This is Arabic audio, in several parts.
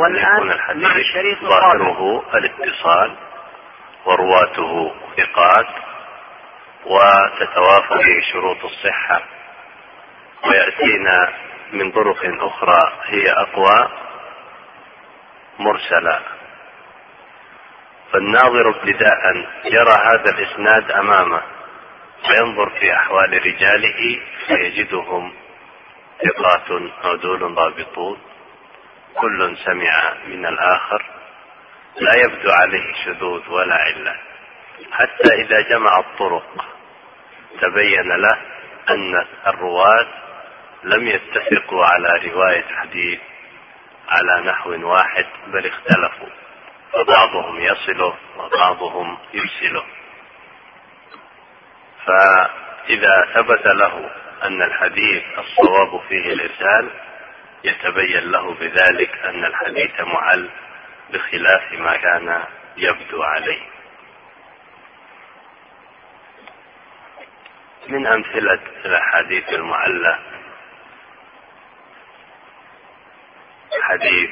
والآن يكون الحديث ظاهره الاتصال ورواته ثقات وتتوافق به شروط الصحة ويأتينا من طرق أخرى هي أقوى مرسلة. فالناظر ابتداء يرى هذا الإسناد أمامه وينظر في أحوال رجاله فيجدهم ثقات عدول ضابطون. كل سمع من الآخر لا يبدو عليه شذوذ ولا علة. حتى إذا جمع الطرق تبين له أن الرواة لم يتفقوا على رواية حديث على نحو واحد بل اختلفوا. فبعضهم يصله وبعضهم يرسله فإذا ثبت له أن الحديث الصواب فيه الإرسال يتبين له بذلك أن الحديث معل بخلاف ما كان يبدو عليه. من أمثلة الأحاديث المعلة حديث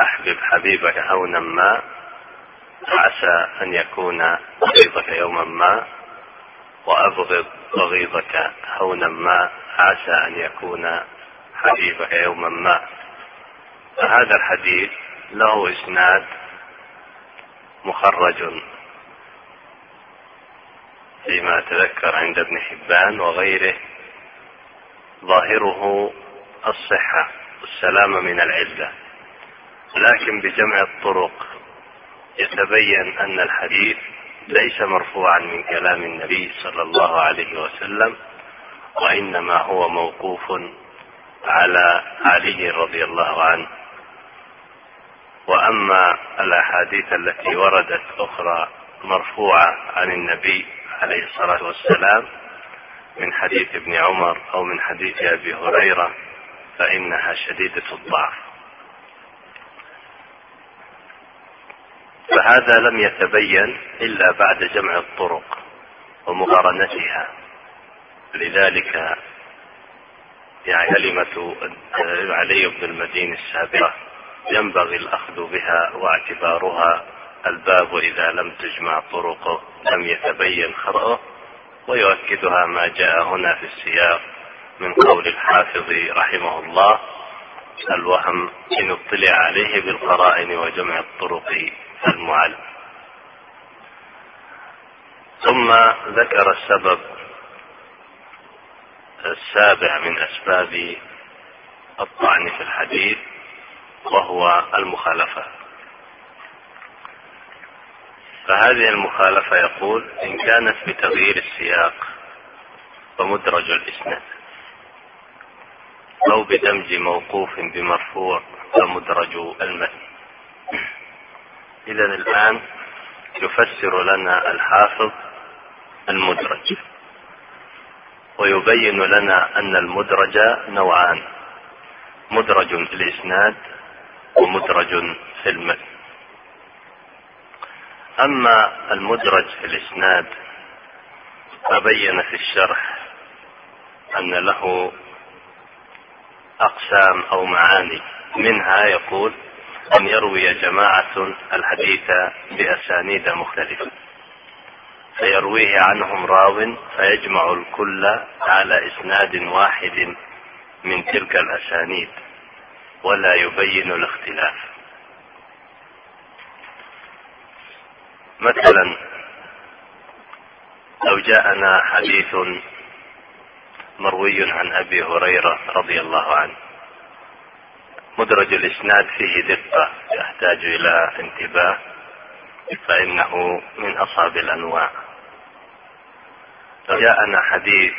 أحبب حبيبك هونا ما عسى أن يكون بغيضك يوما ما وأبغض بغيضك هونا ما عسى أن يكون حبيبك يوما ما. فهذا الحديث له إسناد مخرج فيما أتذكر عند ابن حبان وغيره. ظاهره الصحة والسلامة من العلة لكن بجمع الطرق يتبين أن الحديث ليس مرفوعا من كلام النبي صلى الله عليه وسلم وإنما هو موقوف على علي رضي الله عنه. وأما الأحاديث التي وردت أخرى مرفوعة عن النبي عليه الصلاة والسلام من حديث ابن عمر أو من حديث أبي هريرة فإنها شديدة الضعف. فهذا لم يتبين إلا بعد جمع الطرق ومقارنتها. لذلك يعني كلمة علي بن المدين السابقة ينبغي الأخذ بها واعتبارها الباب إذا لم تجمع طرقه لم يتبين خطأه ويؤكدها ما جاء هنا في السياق من قول الحافظ رحمه الله الوهم إن اطلع عليه بالقرائن وجمع الطرق المعل ثم ذكر السبب السابع من أسباب الطعن في الحديث وهو المخالفة. فهذه المخالفة يقول إن كانت بتغيير السياق فمدرج الإسناد أو بدمج موقوف بمرفوع فمدرج المتن إذا الآن يفسر لنا الحافظ المدرج. ويبين لنا أن المدرج نوعان مدرج في الإسناد ومدرج في المتن أما المدرج في الإسناد فبين في الشرح أن له أقسام أو معاني. منها يقول أن يروي جماعة الحديث بأسانيد مختلفة فيرويه عنهم راو فيجمع الكل على إسناد واحد من تلك الأسانيد ولا يبين الاختلاف. مثلا لو جاءنا حديث مروي عن أبي هريرة رضي الله عنه. مدرج الإسناد فيه دقة يحتاج إلى انتباه فإنه من اصعب الأنواع. جاءنا حديث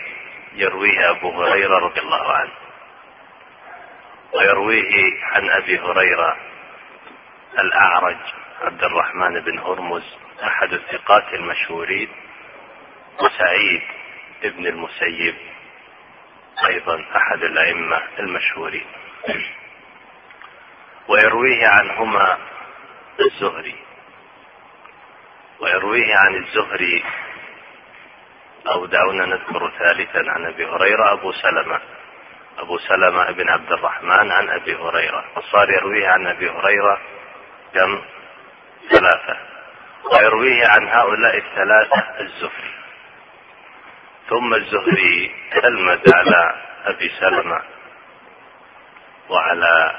يرويه أبو هريرة رضي الله عنه. ويرويه عن أبي هريرة الأعرج عبد الرحمن بن هرمز أحد الثقات المشهورين وسعيد ابن المسيب أيضا أحد الأئمة المشهورين. ويرويه عنهما الزهري. ويرويه عن الزهري أو دعونا نذكر ثالثا عن أبي هريرة أبو سلمة. أبو سلمة بن عبد الرحمن عن أبي هريرة. وصار يرويه عن أبي هريرة كم؟ ثلاثة. ويرويه عن هؤلاء الثلاثة الزهري. ثم الزهري تلمذ على أبي سلمة وعلى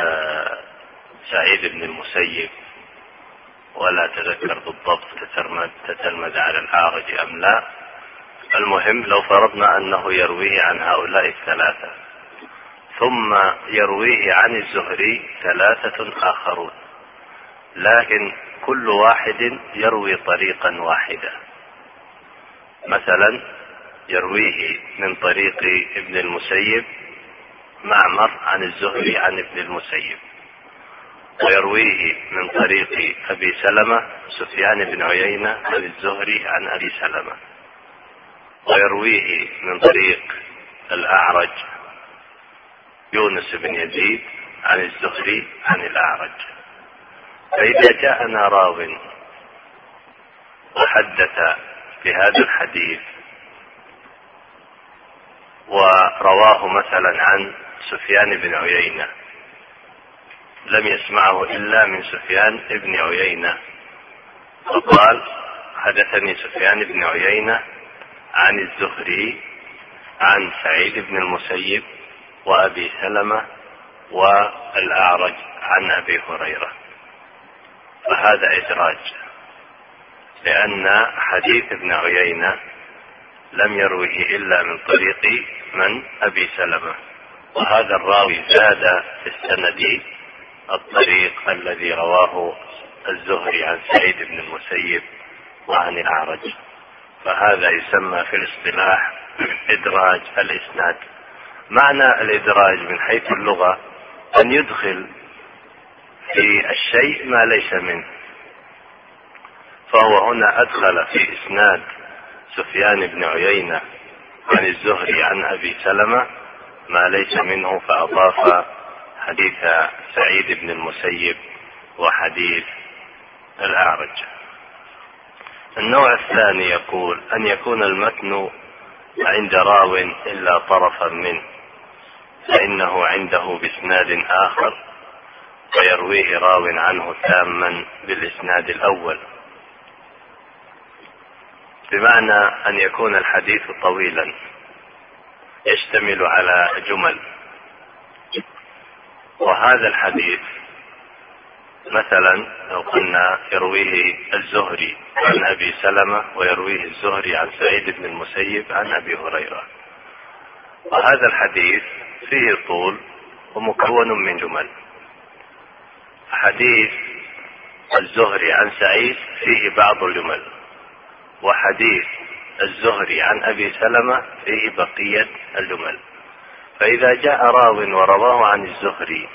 آه، سعيد بن المسيب. ولا تذكر بالضبط تتلمذ, تتلمذ على الأعرج أم لا. المهم لو فرضنا أنه يرويه عن هؤلاء الثلاثة. ثم يرويه عن الزهري ثلاثة آخرون. لكن كل واحد يروي طريقا واحدا مثلا يرويه من طريق ابن المسيب معمر عن الزهري عن ابن المسيب. ويرويه من طريق أبي سلمة سفيان بن عيينة عن الزهري عن أبي سلمة. ويرويه من طريق الأعرج يونس بن يزيد عن الزهري عن الأعرج. فإذا جاءنا راو وحدث بهذا الحديث ورواه مثلا عن سفيان بن عيينة لم يسمعه إلا من سفيان بن عيينة. فقال حدثني سفيان بن عيينة عن الزهري عن سعيد بن المسيب وأبي سلمة والأعرج عن أبي هريرة. فهذا إدراج لأن حديث ابن عيينة لم يروه إلا من طريق من؟ أبي سلمة. وهذا الراوي زاد في السند الطريق الذي رواه الزهري عن سعيد بن المسيب وعن الأعرج. فهذا يسمى في الاصطلاح إدراج الإسناد. معنى الإدراج من حيث اللغة أن يدخل في الشيء ما ليس منه. فهو هنا أدخل في إسناد سفيان بن عيينة عن الزهري عن أبي سلمة ما ليس منه فأضاف حديث سعيد بن المسيب وحديث الأعرج. النوع الثاني يقول أن يكون المتن عند راو إلا طرفا منه فإنه عنده بإسناد آخر ويرويه راو عنه تاما بالإسناد الأول. بمعنى أن يكون الحديث طويلا يشتمل على جمل. وهذا الحديث مثلا لو قلنا يرويه الزهري عن أبي سلمة ويرويه الزهري عن سعيد بن المسيب عن أبي هريرة. وهذا الحديث فيه طول ومكون من جمل. حديث الزهري عن سعيد فيه بعض الجمل. وحديث الزهري عن أبي سلمة فيه بقية الجمل. فإذا جاء راو ورواه عن الزهري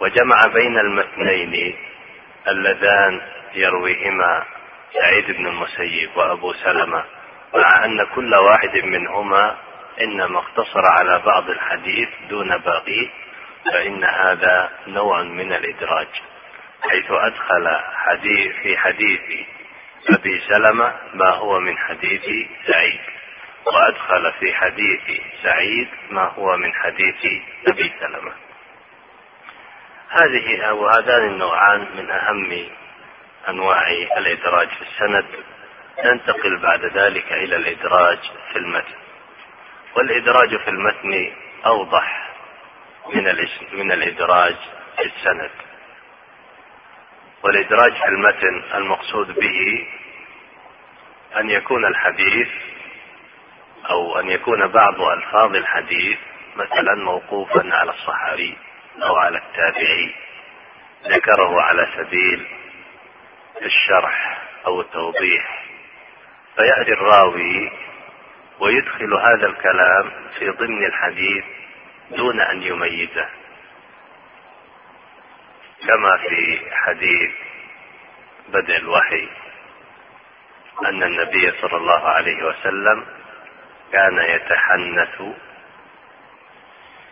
وجمع بين المتنين اللذان يرويهما سعيد بن المسيب وأبو سلمة مع أن كل واحد منهما إنما اقتصر على بعض الحديث دون باقيه فإن هذا نوع من الإدراج حيث أدخل حديث في حديث أبي سلمة ما هو من حديث سعيد. وأدخل في حديث سعيد ما هو من حديث أبي سلمة. هذه أو هذان النوعان من أهم أنواع الإدراج في السند. ننتقل بعد ذلك إلى الإدراج في المتن. والإدراج في المتن أوضح من من الإدراج في السند. والإدراج في المتن المقصود به أن يكون الحديث أو أن يكون بعض ألفاظ الحديث مثلا موقوفا على الصحابي أو على التابعي ذكره على سبيل الشرح أو التوضيح. فيأتي الراوي ويدخل هذا الكلام في ضمن الحديث دون أن يميزه. كما في حديث بدء الوحي أن النبي صلى الله عليه وسلم كان يتحنث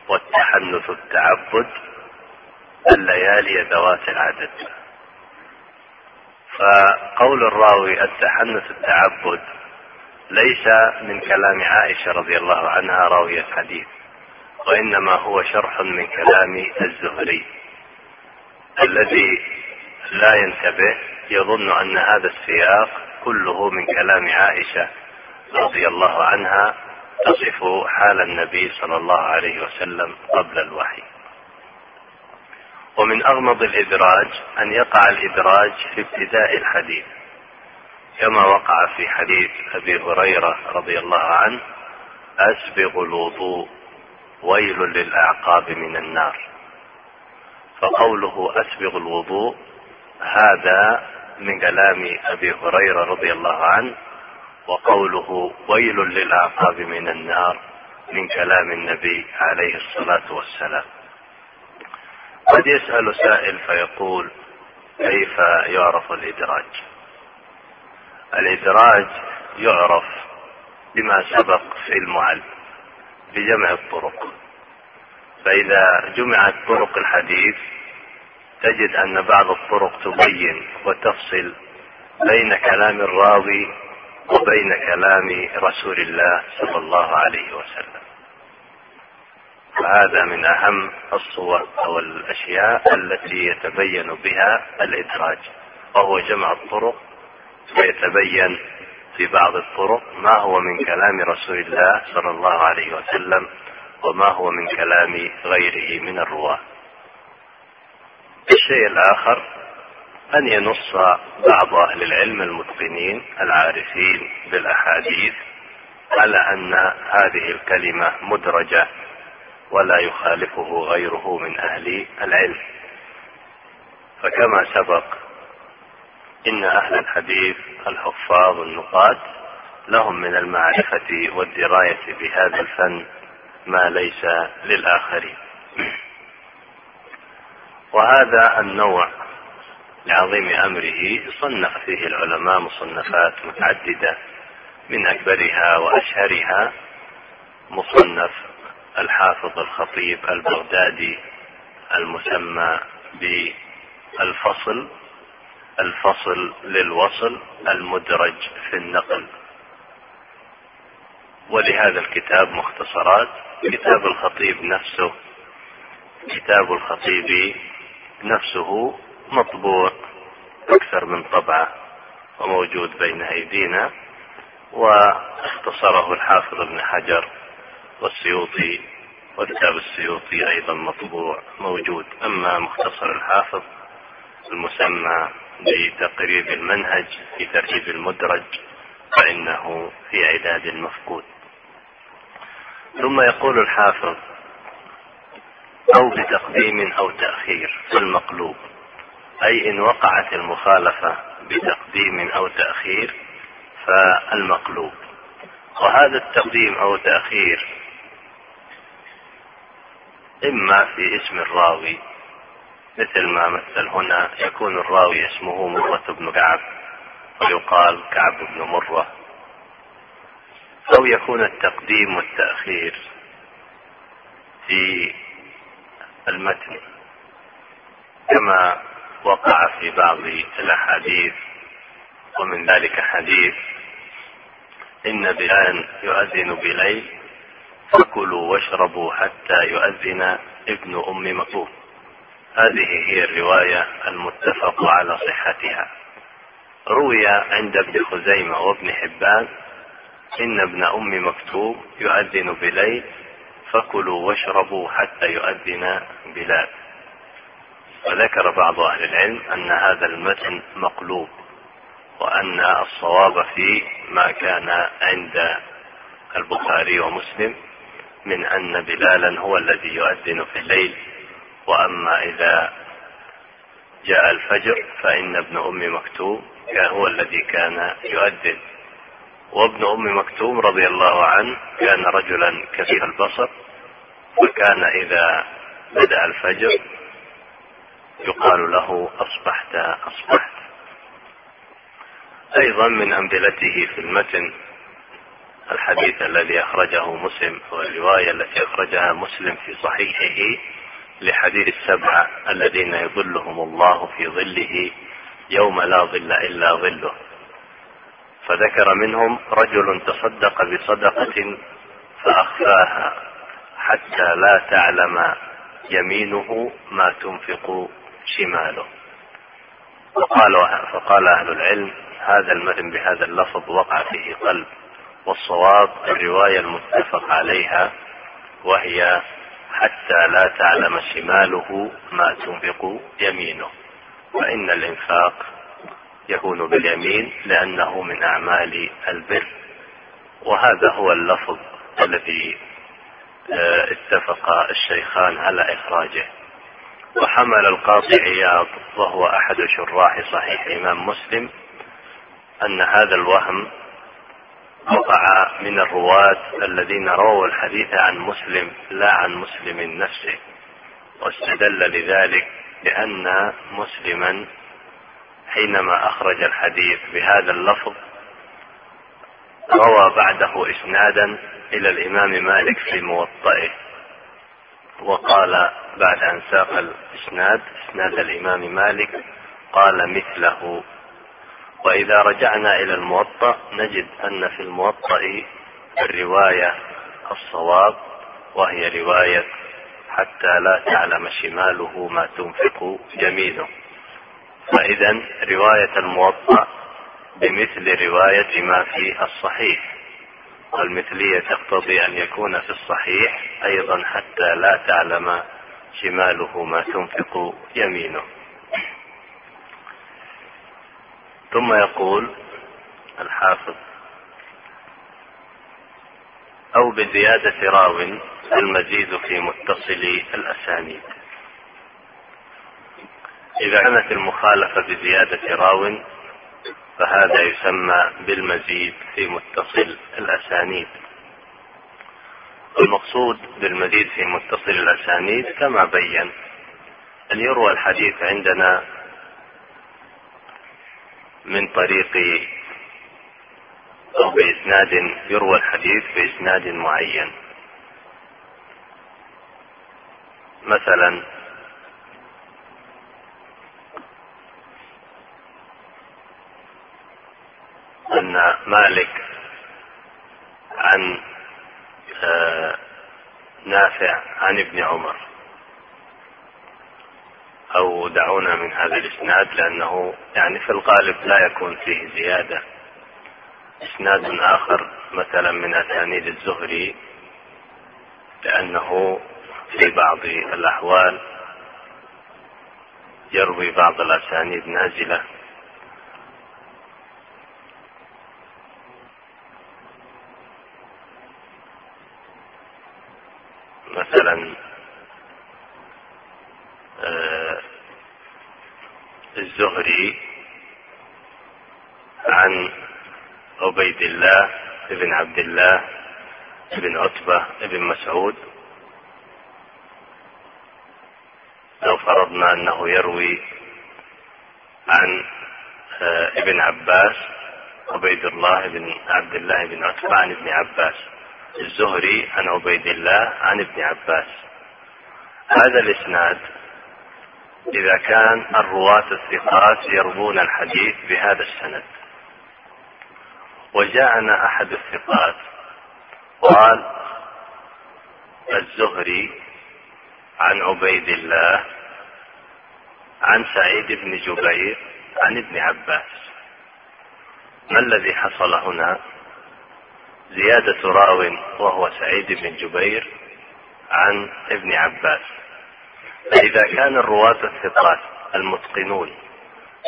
والتحنث التعبد الليالي ذوات العدد. فقول الراوي التحنث التعبد ليس من كلام عائشة رضي الله عنها راوية حديث وإنما هو شرح من كلام الزهري الذي لا ينتبه يظن أن هذا السياق كله من كلام عائشة رضي الله عنها تصف حال النبي صلى الله عليه وسلم قبل الوحي. ومن أغمض الإدراج أن يقع الإدراج في ابتداء الحديث كما وقع في حديث أبي هريرة رضي الله عنه أسبغ الوضوء ويل للأعقاب من النار. فقوله أسبغ الوضوء هذا من كلام أبي هريرة رضي الله عنه وقوله ويل للأعقاب من النار من كلام النبي عليه الصلاة والسلام. قد يسأل سائل فيقول كيف يعرف الإدراج؟ الإدراج يعرف بما سبق في المعل بجمع الطرق. فإذا جمعت طرق الحديث تجد أن بعض الطرق تبين وتفصل بين كلام الراوي وبين كلام رسول الله صلى الله عليه وسلم. وهذا من أهم الصور أو الأشياء التي يتبين بها الإدراج وهو جمع الطرق ويتبين في بعض الطرق ما هو من كلام رسول الله صلى الله عليه وسلم وما هو من كلام غيره من الرواة. الشيء الآخر أن ينص بعض أهل العلم المتقنين العارفين بالأحاديث على أن هذه الكلمة مدرجة ولا يخالفه غيره من أهل العلم. فكما سبق إن أهل الحديث الحفاظ النقاد لهم من المعرفة والدراية بهذا الفن ما ليس للآخرين. وهذا النوع لعظيم أمره صنف فيه العلماء مصنفات متعددة من أكبرها وأشهرها مصنف الحافظ الخطيب البغدادي المسمى بالفصل الفصل للوصل المدرج في النقل. ولهذا الكتاب مختصرات كتاب الخطيب نفسه كتاب الخطيب نفسه مطبوع أكثر من طبعة وموجود بين أيدينا واختصره الحافظ ابن حجر والسيوطي وكتاب السيوطي أيضا مطبوع موجود أما مختصر الحافظ المسمى بتقريب المنهج في ترتيب المدرج فإنه في عداد المفقود ثم يقول الحافظ أو بتقديم أو تأخير في المقلوب. أي إن وقعت المخالفة بتقديم أو تأخير فالمقلوب. وهذا التقديم أو تأخير إما في اسم الراوي مثل ما مثل هنا يكون الراوي اسمه مرة بن كعب ويقال كعب بن مرة. أو يكون التقديم والتأخير في المتن. كما وقع في بعض الأحاديث ومن ذلك حديث إن بلال يؤذن بليل فكلوا واشربوا حتى يؤذن ابن أم مكتوم. هذه هي الرواية المتفق على صحتها. روي عند ابن خزيمة وابن حبان إن ابن أم مكتوم يؤذن بليل فكلوا واشربوا حتى يؤذن بلال. وذكر بعض أهل العلم أن هذا المتن مقلوب وأن الصواب فيه ما كان عند البخاري ومسلم من أن بلالا هو الذي يؤذن في الليل وأما إذا جاء الفجر فإن ابن أم مكتوم هو الذي كان يؤذن وابن أم مكتوم رضي الله عنه كان رجلا كثير البصر وكان إذا بدأ الفجر يقال له أصبحت أصبحت. أيضا من أمثلته في المتن الحديث الذي أخرجه مسلم والرواية التي أخرجها مسلم في صحيحه لحديث السبعة الذين يظلهم الله في ظله يوم لا ظل إلا ظله. فذكر منهم رجل تصدق بصدقة فأخفاها حتى لا تعلم يمينه ما تنفق شماله. وقال فقال أهل العلم هذا المتن بهذا اللفظ وقع فيه قلب والصواب الرواية المتفق عليها وهي حتى لا تعلم شماله ما تنفق يمينه. فإن الإنفاق يكون باليمين لأنه من أعمال البر. وهذا هو اللفظ الذي آه، اتفق الشيخان على إخراجه. وحمل القاضي عياض وهو أحد شراح صحيح إمام مسلم أن هذا الوهم وقع من الرواة الذين رووا الحديث عن مسلم لا عن مسلم نفسه واستدل لذلك بأن مسلما حينما أخرج الحديث بهذا اللفظ روى بعده إسنادا إلى الإمام مالك في موطئه. وقال بعد أن ساق الإسناد إسناد الإمام مالك قال مثله. وإذا رجعنا إلى الموطأ نجد أن في الموطأ الرواية الصواب وهي رواية حتى لا تعلم شماله ما تنفق يمينه فإذا رواية الموطأ بمثل رواية ما في الصحيح. والمثلية تقتضي أن يكون في الصحيح أيضا حتى لا تعلم شماله ما تنفق يمينه. ثم يقول الحافظ أو بزيادة راو المزيد في متصل الأسانيد. إذا كانت المخالفة بزيادة راو فهذا يسمى بالمزيد في متصل الأسانيد. المقصود بالمزيد في متصل الأسانيد كما بين أن يروى الحديث عندنا من طريق أو بإسناد يروى الحديث بإسناد معين. مثلا أن مالك عن آه، نافع عن ابن عمر. أو دعونا من هذا الإسناد لأنه يعني في الغالب لا يكون فيه زيادة. إسناد آخر مثلا من أسانيد الزهري لأنه في بعض الأحوال يروي بعض الأسانيد نازلة مثلا آه، الزهري عن عبيد الله بن عبد الله بن عتبة بن مسعود. لو فرضنا أنه يروي عن آه، ابن عباس عبيد الله بن عبد الله بن عتبة عن ابن عباس. الزهري عن عبيد الله عن ابن عباس. هذا الإسناد إذا كان الرواة الثقات يروون الحديث بهذا السند. وجاءنا أحد الثقات. قال الزهري عن عبيد الله عن سعيد بن جبير عن ابن عباس. ما الذي حصل هنا؟ زيادة راو وهو سعيد بن جبير عن ابن عباس. فإذا كان الرواة الثقات المتقنون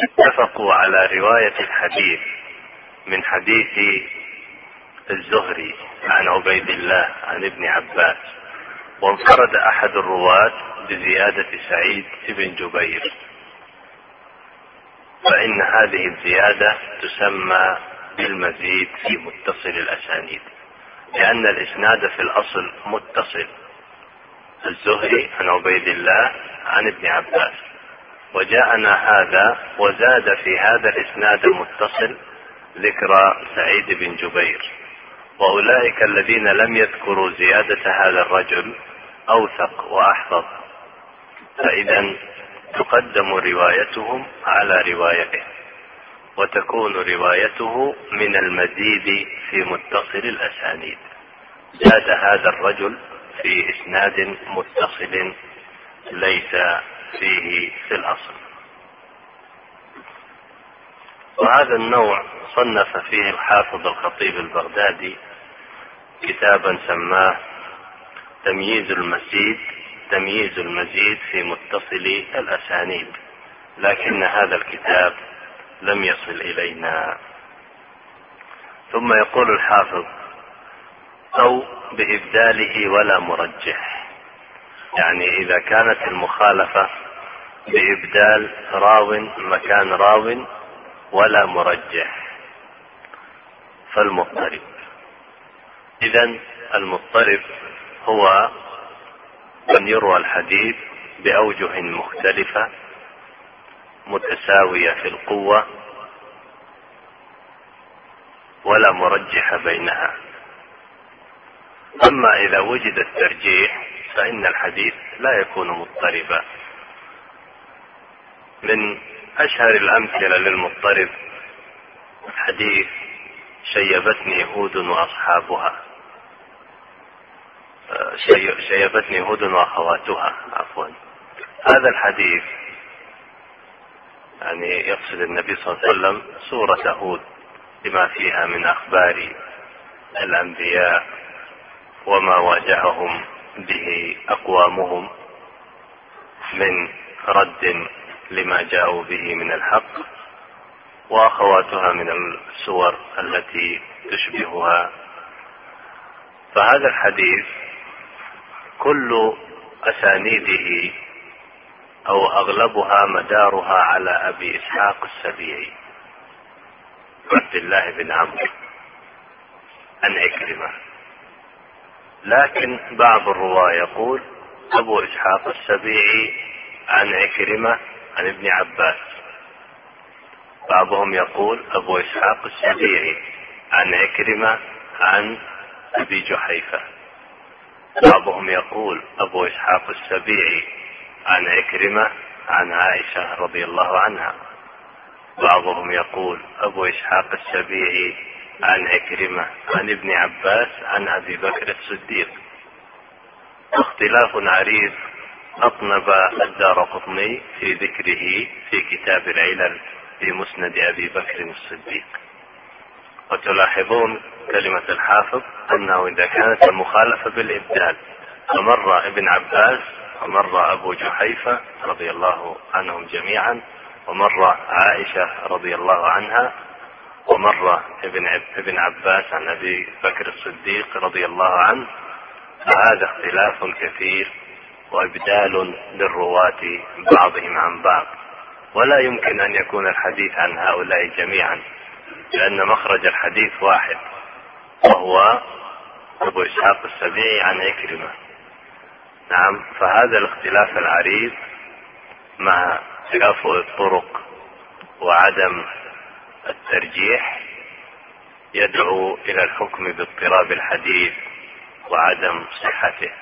اتفقوا على رواية الحديث من حديث الزهري عن عبيد الله عن ابن عباس وانفرد أحد الرواة بزيادة سعيد بن جبير. فإن هذه الزيادة تسمى بالمزيد في متصل الأسانيد لأن الإسناد في الأصل متصل. الزهري عن عبيد الله عن ابن عباس. وجاءنا هذا وزاد في هذا الإسناد المتصل ذكر سعيد بن جبير. وأولئك الذين لم يذكروا زيادة هذا الرجل أوثق وأحفظ. فإذا تقدم روايتهم على روايته وتكون روايته من المزيد في متصل الأسانيد. زاد هذا الرجل في إسناد متصل ليس فيه في الأصل. وهذا النوع صنف فيه الحافظ الخطيب البغدادي كتابا سماه تمييز المزيد تمييز المزيد في متصل الأسانيد لكن هذا الكتاب لم يصل إلينا. ثم يقول الحافظ أو بإبداله ولا مرجح. يعني إذا كانت المخالفة بإبدال راو مكان راو ولا مرجح. فالمضطرب. إذا المضطرب هو أن يروى الحديث بأوجه مختلفة متساوية في القوة ولا مرجح بينها. أما إذا وجد الترجيح فإن الحديث لا يكون مضطربا. من أشهر الأمثلة للمضطرب. حديث شيبتني هود وأصحابها. شيبتني هود وأخواتها عفوا. هذا الحديث يعني يقصد النبي صلى الله عليه وسلم سورة هود بما فيها من أخبار الأنبياء وما واجههم به أقوامهم من رد لما جاءوا به من الحق وأخواتها من السور التي تشبهها. فهذا الحديث كل أسانيده أو أغلبها مدارها على أبي إسحاق السبيعي. عبد الله بن عمرو. عن عكرمه لكن بعض الرواة يقول أبو إسحاق السبيعي عن عكرمه عن ابن عباس. بعضهم يقول أبو إسحاق السبيعي عن عكرمة عن أبي جحيفة. بعضهم يقول أبو إسحاق السبيعي عن عكرمة عن عائشة رضي الله عنها. بعضهم يقول أبو إسحاق السبيعي عن عكرمة عن ابن عباس عن أبي بكر الصديق. اختلاف عريض أطنب الدار قطني في ذكره في كتاب العلل في مسند أبي بكر الصديق. وتلاحظون كلمة الحافظ أنه إذا كانت المخالفة بالإبدال فمر ابن عباس ومر أبو جحيفة رضي الله عنهم جميعا ومر عائشة رضي الله عنها ومر ابن ابن عباس عن أبي بكر الصديق رضي الله عنه فهذا اختلاف كثير وابدال للرواة بعضهم عن بعض. ولا يمكن أن يكون الحديث عن هؤلاء جميعا لأن مخرج الحديث واحد وهو أبو إسحاق السبيعي عن عكرمة. نعم فهذا الاختلاف العريض مع تكافؤ الطرق وعدم الترجيح يدعو إلى الحكم باضطراب الحديث وعدم صحته.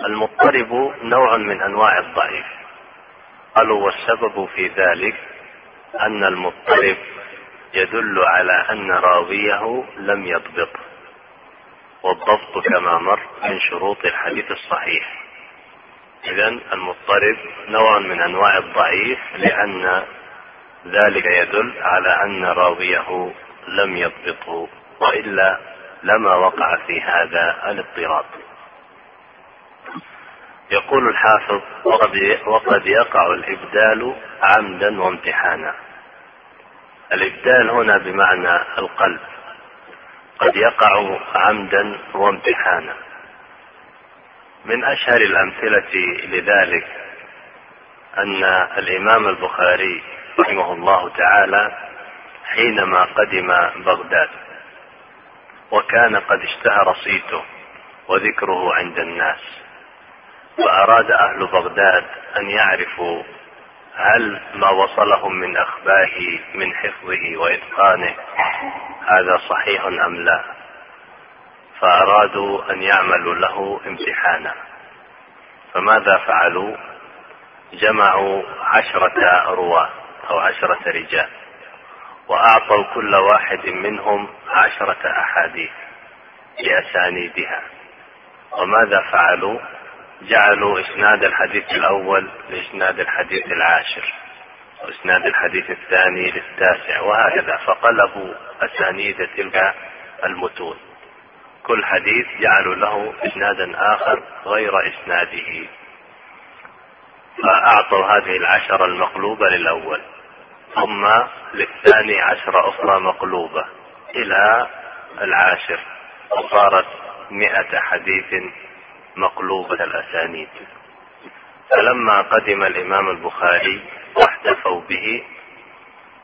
المضطرب نوع من أنواع الضعيف. قالوا والسبب في ذلك أن المضطرب يدل على أن راويه لم يضبط. والضبط كما مر من شروط الحديث الصحيح. اذا المضطرب نوع من أنواع الضعيف لأن ذلك يدل على أن راويه لم يضبطه وإلا لما وقع في هذا الاضطراب. يقول الحافظ وقد, يقع الإبدال عمدا وامتحانا. الإبدال هنا بمعنى القلب. قد يقع عمدا وامتحانا. من أشهر الأمثلة لذلك أن الإمام البخاري رحمه الله تعالى حينما قدم بغداد وكان قد اشتهر صيته وذكره عند الناس. وأراد أهل بغداد أن يعرفوا هل ما وصلهم من أخباره من حفظه وإتقانه هذا صحيح أم لا؟ فأرادوا أن يعملوا له امتحانا. فماذا فعلوا؟ جمعوا عشرة رواة أو عشرة رجال وأعطوا كل واحد منهم عشرة أحاديث بأسانيدها وماذا فعلوا؟ جعلوا إسناد الحديث الأول لإسناد الحديث العاشر وإسناد الحديث الثاني للتاسع وهكذا. فقلبوا أسانيد تلك المتون. كل حديث جعلوا له إسنادا آخر غير إسناده. فأعطوا هذه العشرة المقلوبة للأول ثم للثاني عشرة أخرى مقلوبة إلى العاشر وصارت مئة حديث مقلوبة الأسانيد. فلما قدم الإمام البخاري واحتفوا به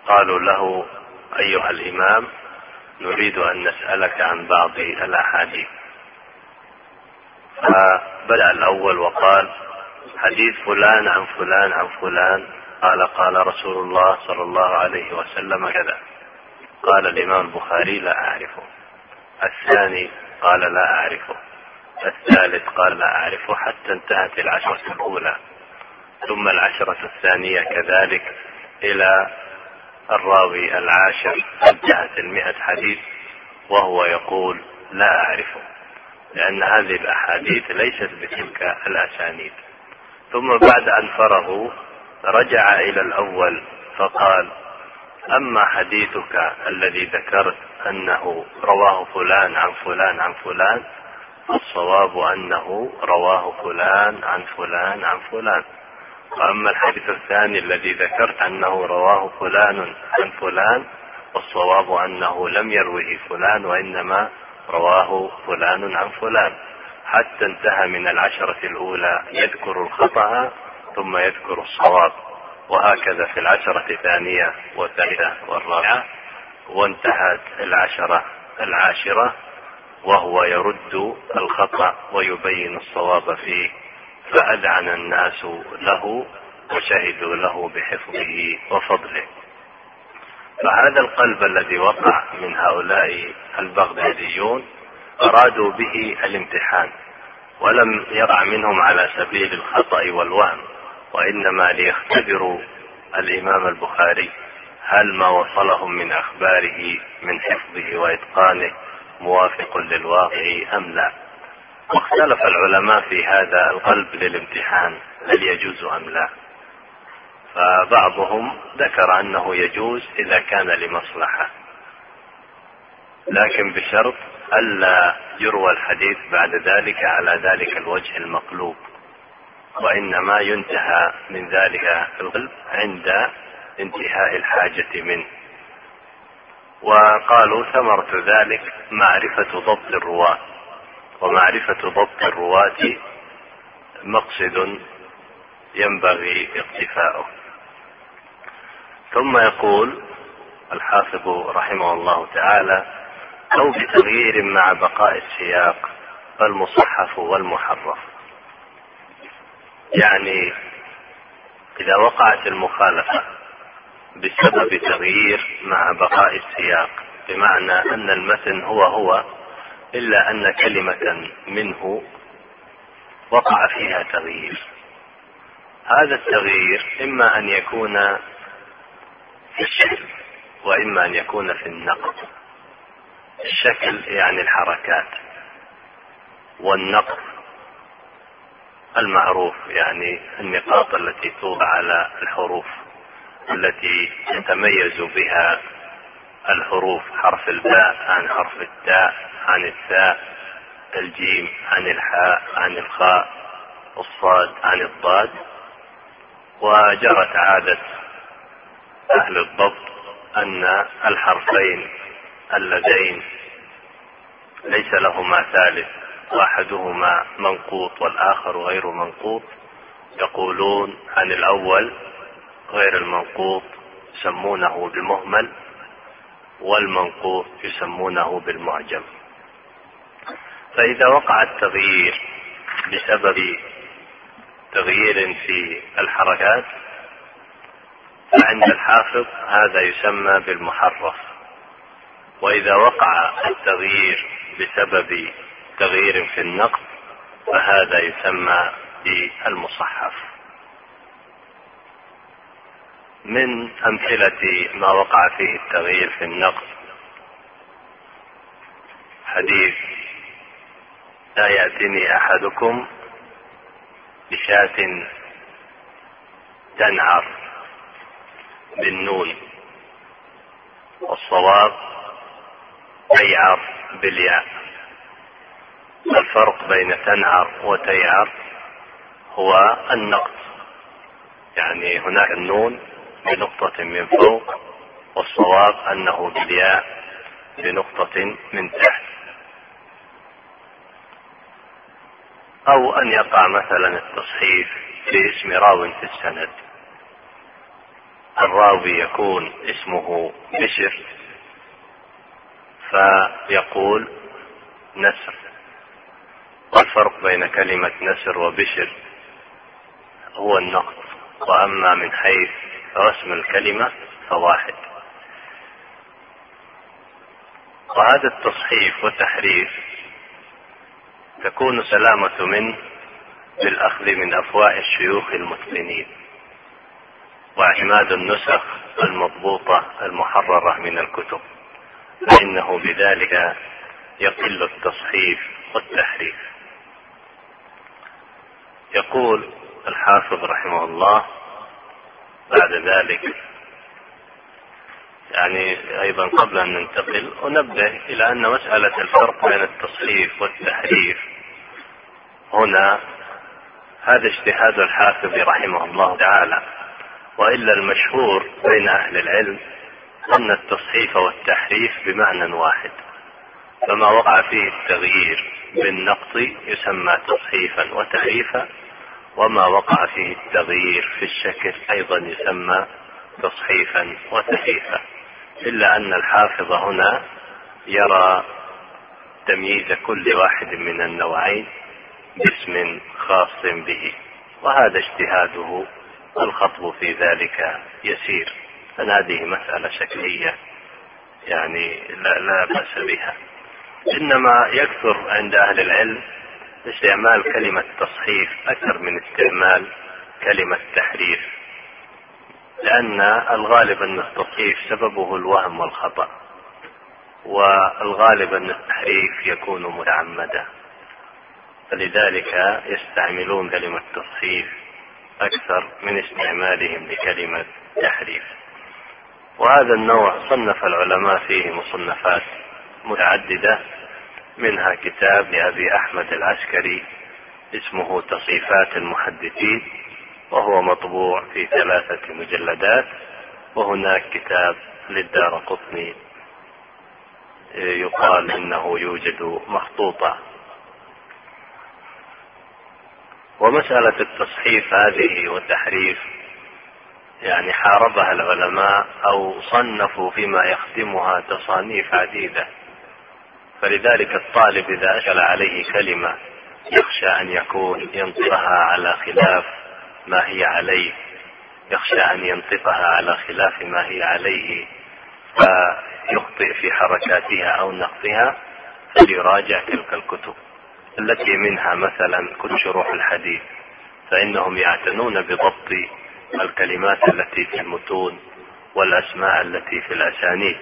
قالوا له أيها الإمام نريد أن نسألك عن بعض الأحاديث. فبدأ الأول وقال حديث فلان عن فلان عن فلان. قال قال رسول الله صلى الله عليه وسلم كذا. قال الإمام البخاري لا أعرفه. الثاني قال لا أعرفه. الثالث قال لا أعرفه حتى انتهت العشرة الأولى. ثم العشرة الثانية كذلك إلى الراوي العاشر. انتهت المئة حديث وهو يقول لا أعرفه لأن هذه الأحاديث ليست بتلك الأسانيد. ثم بعد أن فرغوا رجع إلى الأول فقال أما حديثك الذي ذكرت أنه رواه فلان عن فلان عن فلان الصواب أنه رواه فلان عن فلان عن فلان. وأما الحديث الثاني الذي ذكرت أنه رواه فلان عن فلان والصواب أنه لم يروه فلان وإنما رواه فلان عن فلان. حتى انتهى من العشرة الأولى يذكر الخطأ ثم يذكر الصواب. وهكذا في العشرة الثانية والثالثة والرابعة وانتهت العشرة العاشرة وهو يرد الخطأ ويبين الصواب فيه فأذعن الناس له وشهدوا له بحفظه وفضله. فهذا القلب الذي وقع من هؤلاء البغداديون أرادوا به الامتحان ولم يقع منهم على سبيل الخطأ والوهم وإنما ليختبروا الإمام البخاري هل ما وصلهم من أخباره من حفظه وإتقانه موافق للواقع أم لا؟ واختلف العلماء في هذا القلب للامتحان هل يجوز أم لا؟ فبعضهم ذكر أنه يجوز إذا كان لمصلحة. لكن بشرط ألا يروى الحديث بعد ذلك على ذلك الوجه المقلوب. وإنما ينتهى من ذلك القلب عند انتهاء الحاجة منه. وقالوا ثمرة ذلك معرفة ضبط الرواة. ومعرفة ضبط الرواة مقصد ينبغي اقتفاؤه. ثم يقول الحافظ رحمه الله تعالى أو بتغيير مع بقاء السياق فالمصحف والمحرف. يعني إذا وقعت المخالفة بسبب تغيير مع بقاء السياق بمعنى أن المتن هو هو إلا أن كلمة منه وقع فيها تغيير. هذا التغيير إما أن يكون في الشكل وإما أن يكون في النقد. الشكل يعني الحركات والنقد المعروف يعني النقاط التي توضع على الحروف. التي يتميز بها الحروف حرف الباء عن حرف التاء عن الثاء الجيم عن الحاء عن الخاء الصاد عن الضاد. وجرت عادة أهل الضبط أن الحرفين اللذين ليس لهما ثالث واحدهما منقوط والآخر غير منقوط يقولون عن الأول غير المنقوط يسمونه بالمهمل والمنقوط يسمونه بالمعجم. فإذا وقع التغيير بسبب تغيير في الحركات فعند الحافظ هذا يسمى بالمحرف. وإذا وقع التغيير بسبب تغيير في النقد فهذا يسمى بالمصحف. من أمثلة ما وقع فيه التغيير في النقد. حديث لا يأتني أحدكم بشاة تنعر بالنون. والصواب تيعر بالياء. الفرق بين تنعر وتيعر هو النقص يعني هناك النون بنقطة من فوق والصواب أنه بالياء بنقطة من تحت. أو أن يقع مثلا التصحيف في اسم راو في السند. الراوي يكون اسمه بشر فيقول نسر. والفرق بين كلمة نسر وبشر هو النقص وأما من حيث رسم الكلمة فواحد. وهذا التصحيف والتحريف تكون سلامة منه بالأخذ من أفواه الشيوخ المتقنين. واعتماد النسخ المضبوطة المحررة من الكتب. فإنه بذلك يقل التصحيف والتحريف. يقول الحافظ رحمه الله بعد ذلك. يعني أيضا قبل أن ننتقل أنبه إلى أن مسألة الفرق بين التصحيف والتحريف هنا هذا اجتهاد الحافظ رحمه الله تعالى وإلا المشهور بين أهل العلم أن التصحيف والتحريف بمعنى واحد فما وقع فيه التغيير بالنقط يسمى تصحيفا وتحريفا. وما وقع فيه التغيير في الشكل أيضا يسمى تصحيفا وتحريفا إلا أن الحافظ هنا يرى تمييز كل واحد من النوعين باسم خاص به وهذا اجتهاده الخطب في ذلك يسير. أن هذه مسألة شكلية يعني لا, لا بأس بها. إنما يكثر عند أهل العلم استعمال كلمة تصحيف أكثر من استعمال كلمة تحريف لأن الغالب أن التصحيف سببه الوهم والخطأ والغالب أن التحريف يكون متعمدا. فلذلك يستعملون كلمة تصحيف أكثر من استعمالهم لكلمة تحريف. وهذا النوع صنف العلماء فيه مصنفات متعددة منها كتاب لأبي أحمد العسكري اسمه تصيفات المحدثين وهو مطبوع في ثلاثة مجلدات وهناك كتاب للدار قطني يقال إنه يوجد مخطوطة ومسألة التصحيف هذه والتحريف يعني حاربها العلماء أو صنفوا فيما يخدمها تصانيف عديدة. فلذلك الطالب إذا أشكل عليه كلمة يخشى أن يكون ينطقها على خلاف ما هي عليه. يخشى أن ينطقها على خلاف ما هي عليه. فيخطئ في حركاتها أو نقطها فليراجع تلك الكتب التي منها مثلا كل شروح الحديث. فإنهم يعتنون بضبط الكلمات التي في المتون والأسماء التي في الأسانيد.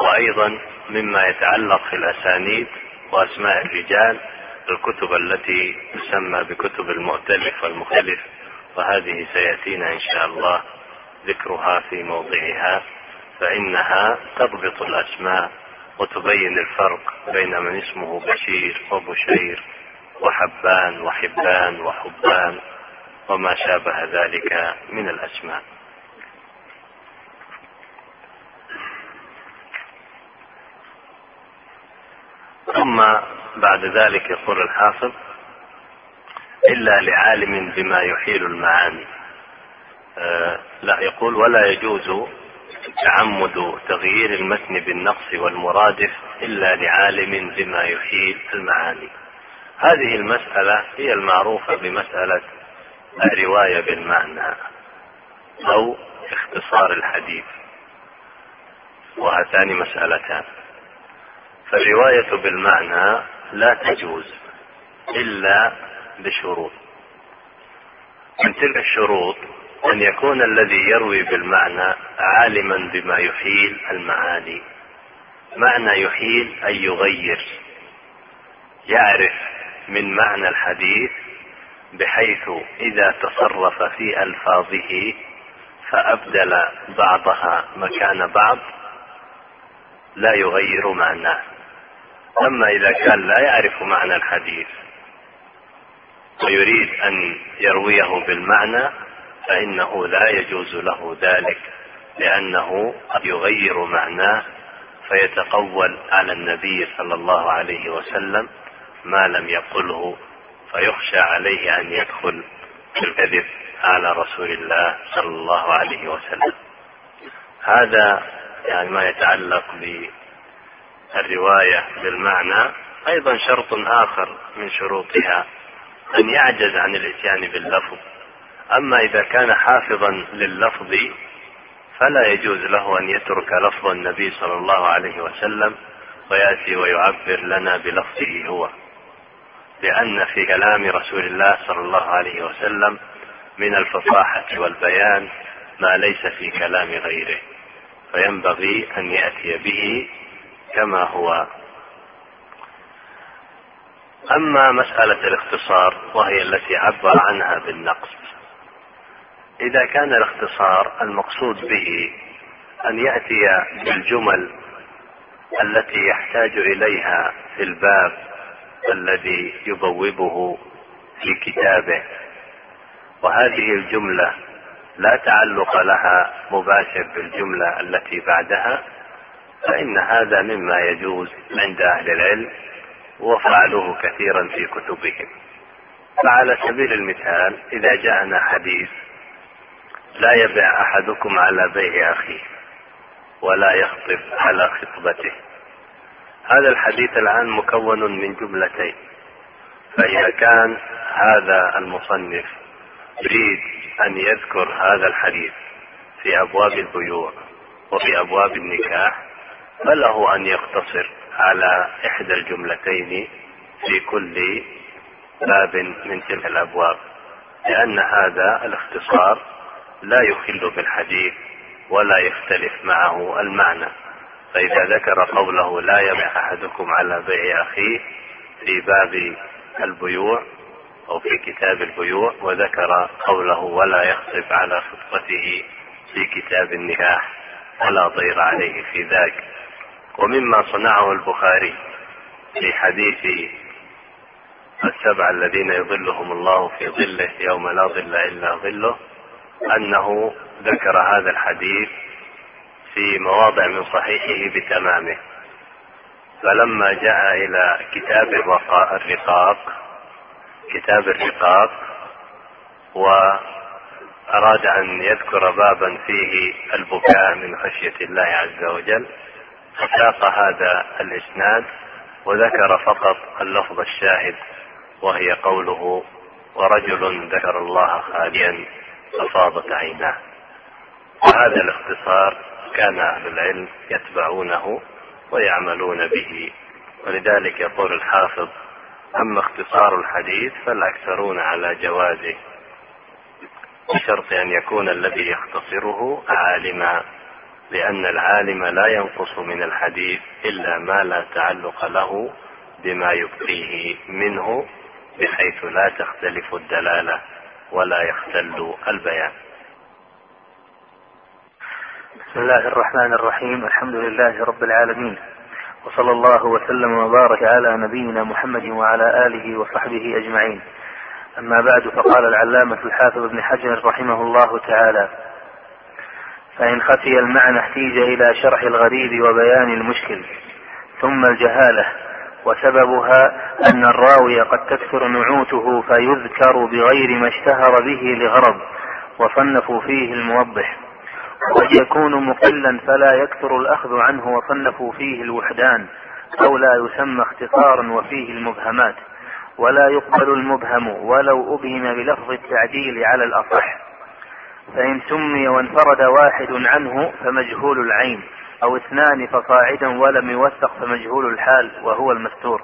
وأيضا مما يتعلق في الأسانيد وأسماء الرجال الكتب التي تسمى بكتب المؤتلف والمختلف وهذه سيأتينا إن شاء الله ذكرها في موضعها فإنها تضبط الأسماء وتبين الفرق بين من اسمه بشير وبشير وحبان وحبان وحبان وما شابه ذلك من الأسماء. ثم بعد ذلك يقول الحافظ إلا لعالم بما يحيل المعاني. آه لا يقول ولا يجوز تعمد تغيير المتن بالنقص والمرادف إلا لعالم بما يحيل المعاني. هذه المسألة هي المعروفة بمسألة الرواية بالمعنى أو اختصار الحديث. وهاتان مسألتان. فالرواية بالمعنى لا تجوز إلا بشروط. من تلك الشروط أن يكون الذي يروي بالمعنى عالما بما يحيل المعاني. معنى يحيل أن يغير. يعرف من معنى الحديث بحيث إذا تصرف في ألفاظه فأبدل بعضها مكان بعض لا يغير معناه. أما إذا كان لا يعرف معنى الحديث ويريد أن يرويه بالمعنى فإنه لا يجوز له ذلك لأنه قد يغير معناه فيتقول على النبي صلى الله عليه وسلم ما لم يقله فيخشى عليه أن يدخل في الكذب على رسول الله صلى الله عليه وسلم. هذا يعني ما يتعلق بالرواية بالمعنى أيضا شرط آخر من شروطها أن يعجز عن الإتيان باللفظ. أما إذا كان حافظا لللفظ فلا يجوز له أن يترك لفظ النبي صلى الله عليه وسلم ويأتي ويعبر لنا بلفظه هو. لأن في كلام رسول الله صلى الله عليه وسلم من الفصاحة والبيان ما ليس في كلام غيره. فينبغي أن يأتي به كما هو. أما مسألة الاختصار وهي التي عبر عنها بالنقص إذا كان الاختصار المقصود به أن يأتي بالجمل التي يحتاج إليها في الباب الذي يبوبه في كتابه. وهذه الجملة لا تعلق لها مباشر بالجملة التي بعدها فإن هذا مما يجوز عند أهل العلم وفعلوه كثيرا في كتبهم. فعلى سبيل المثال إذا جاءنا حديث لا يبع أحدكم على بيع أخيه ولا يخطب على خطبته. هذا الحديث الآن مكون من جملتين. فإذا كان هذا المصنف يريد أن يذكر هذا الحديث في أبواب البيوع وفي أبواب النكاح فله أن يقتصر على إحدى الجملتين في كل باب من تلك الأبواب لأن هذا الاختصار لا يخل بالحديث ولا يختلف معه المعنى. فإذا ذكر قوله لا يبع أحدكم على بيع أخيه في باب البيوع أو في كتاب البيوع وذكر قوله ولا يخطب على خطبته في كتاب النكاح فلا ضير عليه في ذاك. ومما صنعه البخاري في حديث السبع الذين يظلهم الله في ظله يوم لا ظل إلا ظله أنه ذكر هذا الحديث في مواضع من صحيحه بتمامه. فلما جاء إلى كتاب الرقاق كتاب الرقاق وأراد أن يذكر بابا فيه البكاء من خشية الله عز وجل فساق هذا الإسناد وذكر فقط اللفظ الشاهد وهي قوله ورجل ذكر الله خاليا ففاضت عيناه. وهذا الاختصار كان أهل العلم يتبعونه ويعملون به ولذلك يقول الحافظ أما اختصار الحديث فالأكثرون على جوازه بشرط أن يكون الذي يختصره عالما. لأن العالم لا ينقص من الحديث إلا ما لا تعلق له بما يبقيه منه بحيث لا تختلف الدلالة ولا يختل البيان. بسم الله الرحمن الرحيم الحمد لله رب العالمين وصلى الله وسلم وبارك على نبينا محمد وعلى آله وصحبه أجمعين. أما بعد فقال العلامة الحافظ ابن حجر رحمه الله تعالى فإن خفي المعنى احتيج إلى شرح الغريب وبيان المشكل ثم الجهالة وسببها أن الراوي قد تكثر نعوته فيذكر بغير ما اشتهر به لغرض وصنفوا فيه الموضح وقد يكون مقلا فلا يكثر الأخذ عنه وصنفوا فيه الوحدان أو لا يسمى اختصارا وفيه المبهمات ولا يقبل المبهم ولو أبهم بلفظ التعديل على الأصح. فإن سمي وانفرد واحد عنه فمجهول العين أو اثنان فصاعدا ولم يوثق فمجهول الحال وهو المستور.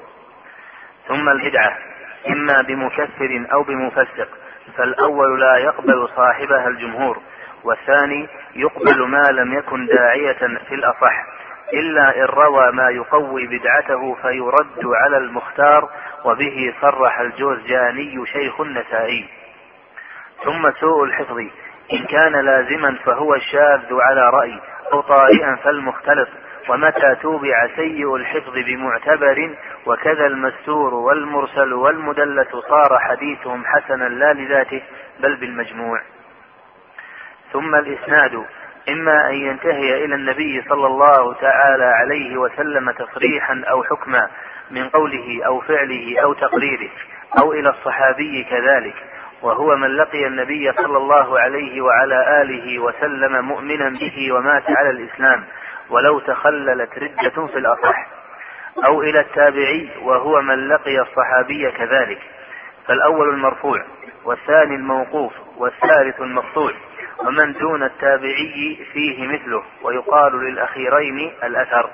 ثم البدعة إما بمكفر أو بمفسق فالأول لا يقبل صاحبها الجمهور والثاني يقبل ما لم يكن داعية في الأصح إلا إن روى ما يقوي بدعته فيرد على المختار وبه صرح الجوزجاني شيخ النسائي. ثم سوء الحفظ إن كان لازما فهو الشاذ على رأي أو طارئا فالمختلط. ومتى توبع سيء الحفظ بمعتبر وكذا المستور والمرسل والمدلس صار حديثهم حسنا لا لذاته بل بالمجموع. ثم الإسناد إما أن ينتهي إلى النبي صلى الله تعالى عليه وسلم تصريحا أو حكما من قوله أو فعله أو تقريره أو إلى الصحابي كذلك. وهو من لقي النبي صلى الله عليه وعلى آله وسلم مؤمنا به ومات على الإسلام ولو تخللت ردة في الأصح أو إلى التابعي وهو من لقي الصحابي كذلك. فالأول المرفوع والثاني الموقوف والثالث المقطوع ومن دون التابعي فيه مثله ويقال للأخيرين الأثر.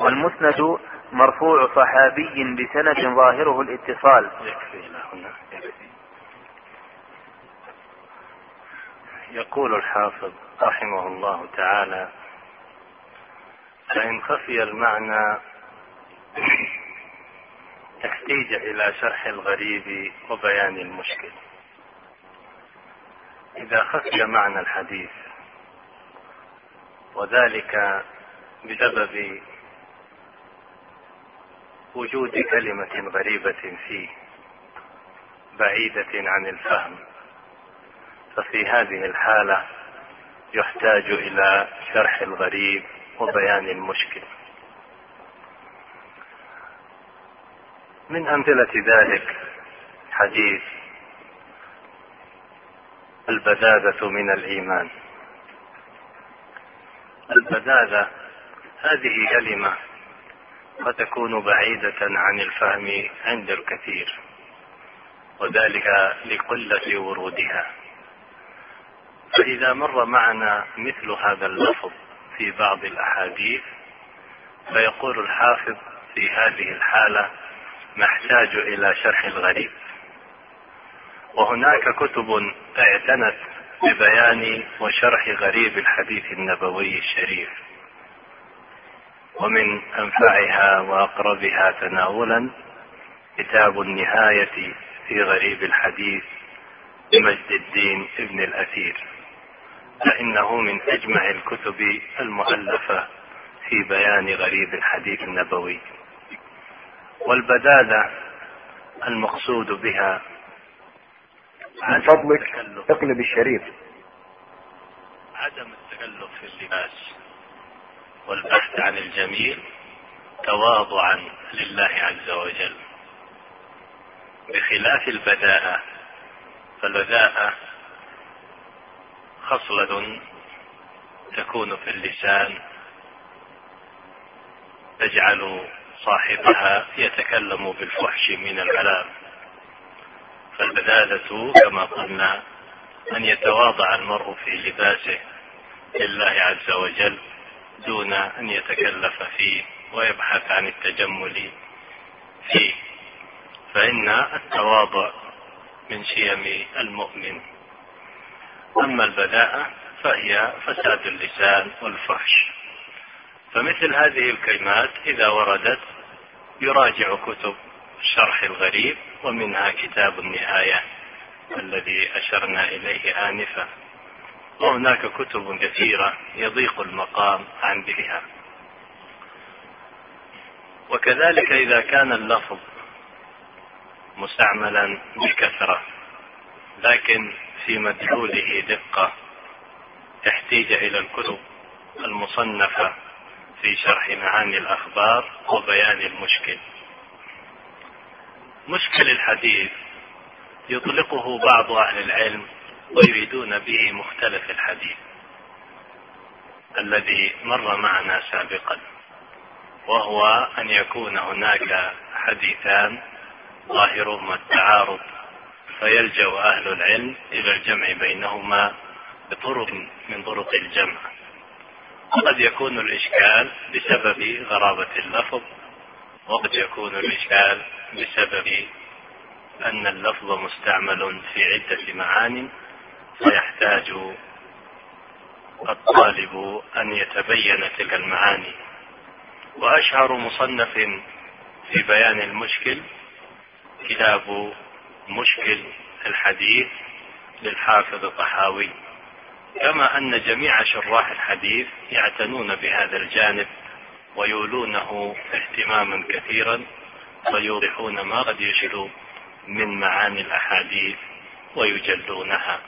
والمسند مرفوع صحابي بسند ظاهره الاتصال. يقول الحافظ رحمه الله تعالى فإن خفي المعنى احتيج إلى شرح الغريب وبيان المشكل. إذا خفي معنى الحديث وذلك بسبب وجود كلمة غريبة فيه بعيدة عن الفهم ففي هذه الحالة يحتاج إلى شرح الغريب وبيان المشكل. من أمثلة ذلك حديث البذاذة من الإيمان. البذاذة هذه كلمة قد تكون بعيدة عن الفهم عند الكثير وذلك لقلة ورودها. فإذا مر معنا مثل هذا اللفظ في بعض الأحاديث فيقول الحافظ في هذه الحالة نحتاج إلى شرح الغريب. وهناك كتب اعتنت ببيان وشرح غريب الحديث النبوي الشريف ومن أنفعها وأقربها تناولا كتاب النهاية في غريب الحديث لمجد الدين ابن الأثير. فإنه من أجمع الكتب المؤلفة في بيان غريب الحديث النبوي. والبدادة المقصود بها من فضلك اقلب الشريف. عدم التكلف في اللباس والبحث عن الجميل تواضعا لله عز وجل. بخلاف البداءة فالبداءة خصلة تكون في اللسان تجعل صاحبها يتكلم بالفحش من الكلام فالبذاذة كما قلنا أن يتواضع المرء في لباسه لله عز وجل دون أن يتكلف فيه ويبحث عن التجمل فيه. فإن التواضع من شيم المؤمن أما البذاءة فهي فساد اللسان والفحش. فمثل هذه الكلمات إذا وردت يراجع كتب شرح الغريب ومنها كتاب النهاية الذي أشرنا إليه آنفا. وهناك كتب كثيرة يضيق المقام عن ذكرها وكذلك إذا كان اللفظ مستعملا بكثرة لكن في مدلوله دقة احتيج إلى الكتب المصنفة في شرح معاني الأخبار وبيان المشكل. مشكل الحديث يطلقه بعض أهل العلم ويريدون به مختلف الحديث الذي مر معنا سابقا وهو أن يكون هناك حديثان ظاهرهما التعارض فيلجأ أهل العلم إلى الجمع بينهما بطرق من طرق الجمع. وقد يكون الإشكال بسبب غرابة اللفظ وقد يكون الإشكال بسبب أن اللفظ مستعمل في عدة معان فيحتاج الطالب أن يتبين تلك المعاني وأشهر مصنف في بيان المشكل كتاب مشكل الحديث للحافظ الطحاوي. كما أن جميع شراح الحديث يعتنون بهذا الجانب ويولونه اهتماما كثيرا ويوضحون ما قد يشل من معاني الأحاديث ويجلونها.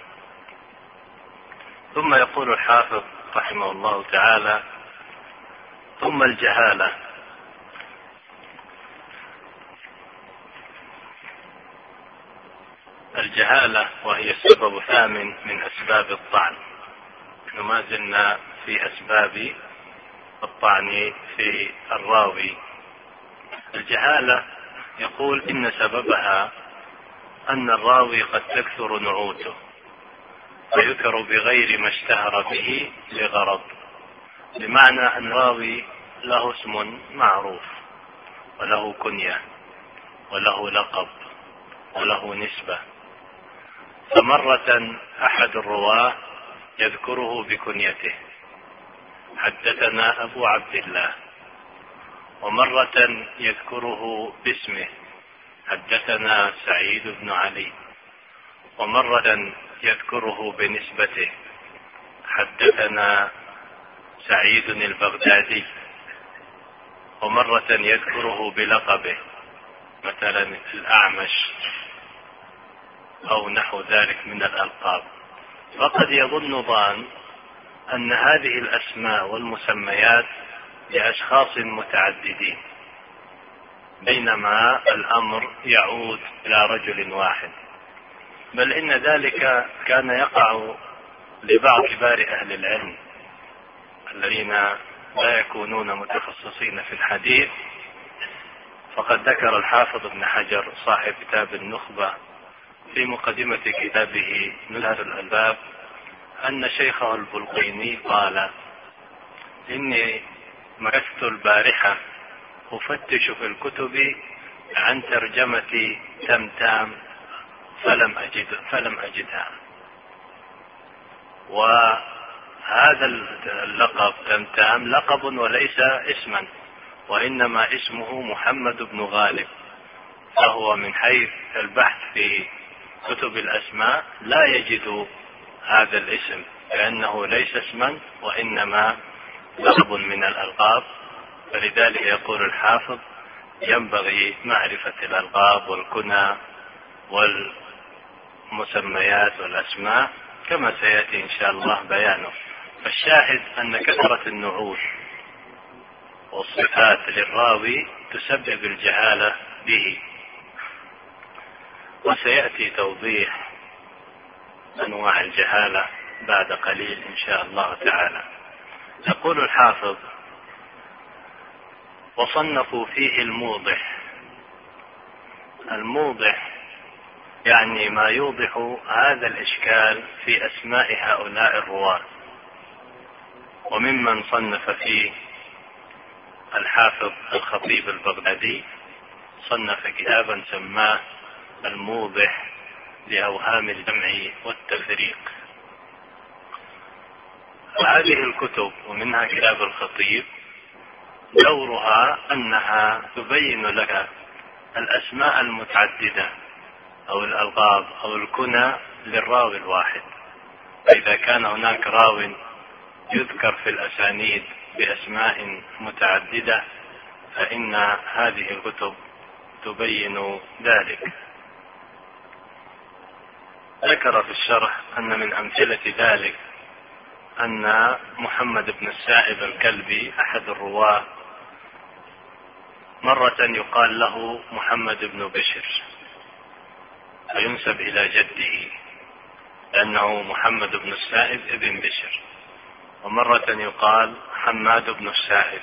ثم يقول الحافظ رحمه الله تعالى ثم الجهالة الجهالة وهي السبب الثامن من أسباب الطعن. ما زلنا في أسباب الطعن في الراوي. الجهالة يقول إن سببها أن الراوي قد تكثر نعوته فيذكر بغير ما اشتهر به لغرض بمعنى أن راوي له اسم معروف وله كنية وله لقب وله نسبة. فمرة أحد الرواة يذكره بكنيته. حدثنا أبو عبد الله. ومرة يذكره باسمه. حدثنا سعيد بن علي. ومرة يذكره بنسبته. حدثنا سعيد البغدادي. ومرة يذكره بلقبه مثلا الأعمش. أو نحو ذلك من الألقاب. فقد يظن ظان أن هذه الأسماء والمسميات لأشخاص متعددين بينما الأمر يعود إلى رجل واحد. بل إن ذلك كان يقع لبعض كبار أهل العلم الذين لا يكونون متخصصين في الحديث. فقد ذكر الحافظ ابن حجر صاحب كتاب النخبة في مقدمة كتابه نزهة الألباب أن شيخه البلقيني قال إني مكثت البارحة أفتش في الكتب عن ترجمة تمتام فلم أجد فلم أجدها. وهذا اللقب تمتام لقب وليس اسما وإنما اسمه محمد بن غالب فهو من حيث البحث في كتب الأسماء لا يجد هذا الاسم لأنه ليس اسما وإنما لقب من الألقاب. فلذلك يقول الحافظ ينبغي معرفة الألقاب والكنى والمسميات والأسماء كما سيأتي إن شاء الله بيانه. فالشاهد أن كثرة النعوت والصفات للراوي تسبب الجهالة به. وسيأتي توضيح أنواع الجهالة بعد قليل إن شاء الله تعالى. يقول الحافظ وصنفوا فيه الموضح. الموضح يعني ما يوضح هذا الإشكال في أسماء هؤلاء الرواة وممن صنف فيه الحافظ الخطيب البغدادي صنف كتابا سماه الموضح لأوهام الجمع والتفريق. وهذه الكتب ومنها كتاب الخطيب دورها أنها تبين لك الأسماء المتعددة أو الألقاب أو الكنى للراوي الواحد. فإذا كان هناك راو يذكر في الأسانيد بأسماء متعددة فإن هذه الكتب تبين ذلك. ذكر في الشرح أن من أمثلة ذلك أن محمد بن السائب الكلبي أحد الرواة مرة يقال له محمد بن بشر فينسب إلى جده لأنه محمد بن السائب ابن بشر ومرة يقال حماد بن السائب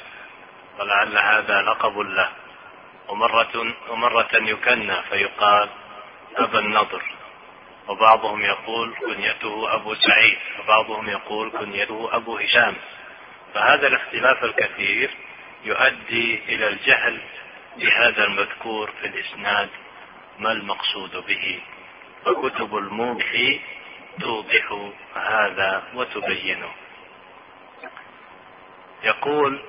ولعل هذا لقب له ومرة ومرة يكنى فيقال أبا النضر. وبعضهم يقول كنيته أبو سعيد وبعضهم يقول كنيته أبو هشام. فهذا الاختلاف الكثير يؤدي إلى الجهل بهذا المذكور في الإسناد ما المقصود به. فكتب الموضح توضح هذا وتبينه. يقول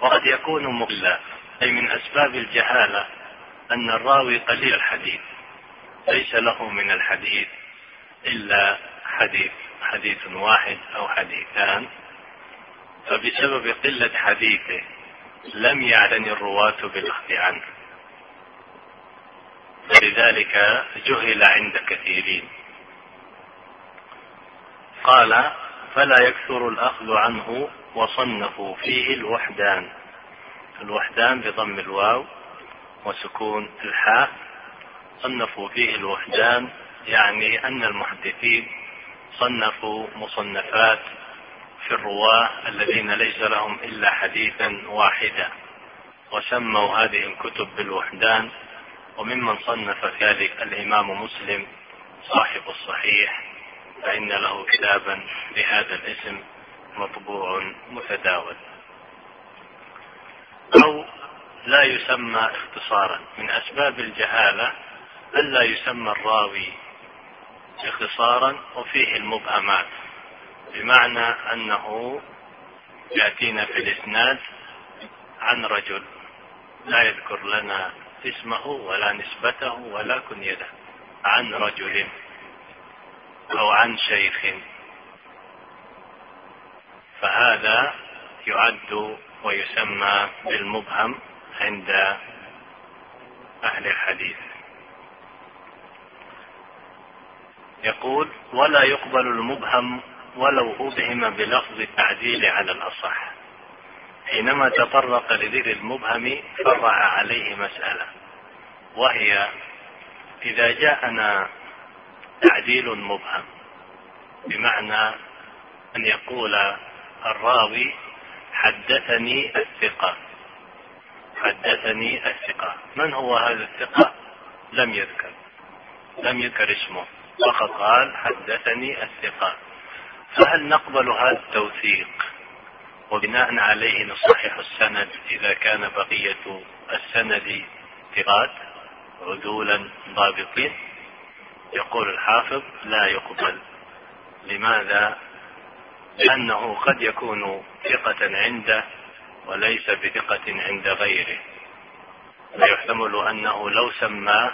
وقد يكون مقلا أي من أسباب الجهالة أن الراوي قليل الحديث. ليس له من الحديث إلا حديث حديث واحد أو حديثان. فبسبب قلة حديثه لم يعتني الرواة بالأخذ عنه. فلذلك جهل عند كثيرين. قال فلا يكثر الأخذ عنه وصنفوا فيه الوحدان. الوحدان بضم الواو وسكون الحاء. صنفوا فيه الوحدان يعني أن المحدثين صنفوا مصنفات في الرواة الذين ليس لهم إلا حديثا واحدا وسموا هذه الكتب بالوحدان. وممن صنف ذلك الإمام مسلم صاحب الصحيح فإن له كتابا بهذا الاسم مطبوع متداول. أو لا يسمى اختصارا. من أسباب الجهالة ألا يسمى الراوي اختصارا وفيه المبهمات بمعنى أنه يأتينا في الإسناد عن رجل لا يذكر لنا اسمه ولا نسبته ولا كنيته عن رجل أو عن شيخ. فهذا يعد ويسمى بالمبهم عند أهل الحديث. يقول ولا يقبل المبهم ولو أبهم بلفظ التعديل على الأصح. حينما تطرق لذكر المبهم فرع عليه مسألة وهي إذا جاءنا تعديل مبهم بمعنى أن يقول الراوي حدثني الثقة حدثني الثقة. من هو هذا الثقة؟ لم يذكر لم يذكر اسمه. فقط قال حدثني الثقة. فهل نقبل هذا التوثيق؟ وبناء عليه نصحح السند إذا كان بقية السند ثقات عدولا ضابطين. يقول الحافظ لا يقبل. لماذا؟ لأنه قد يكون ثقة عنده وليس بثقة عند غيره. فيحتمل أنه لو سماه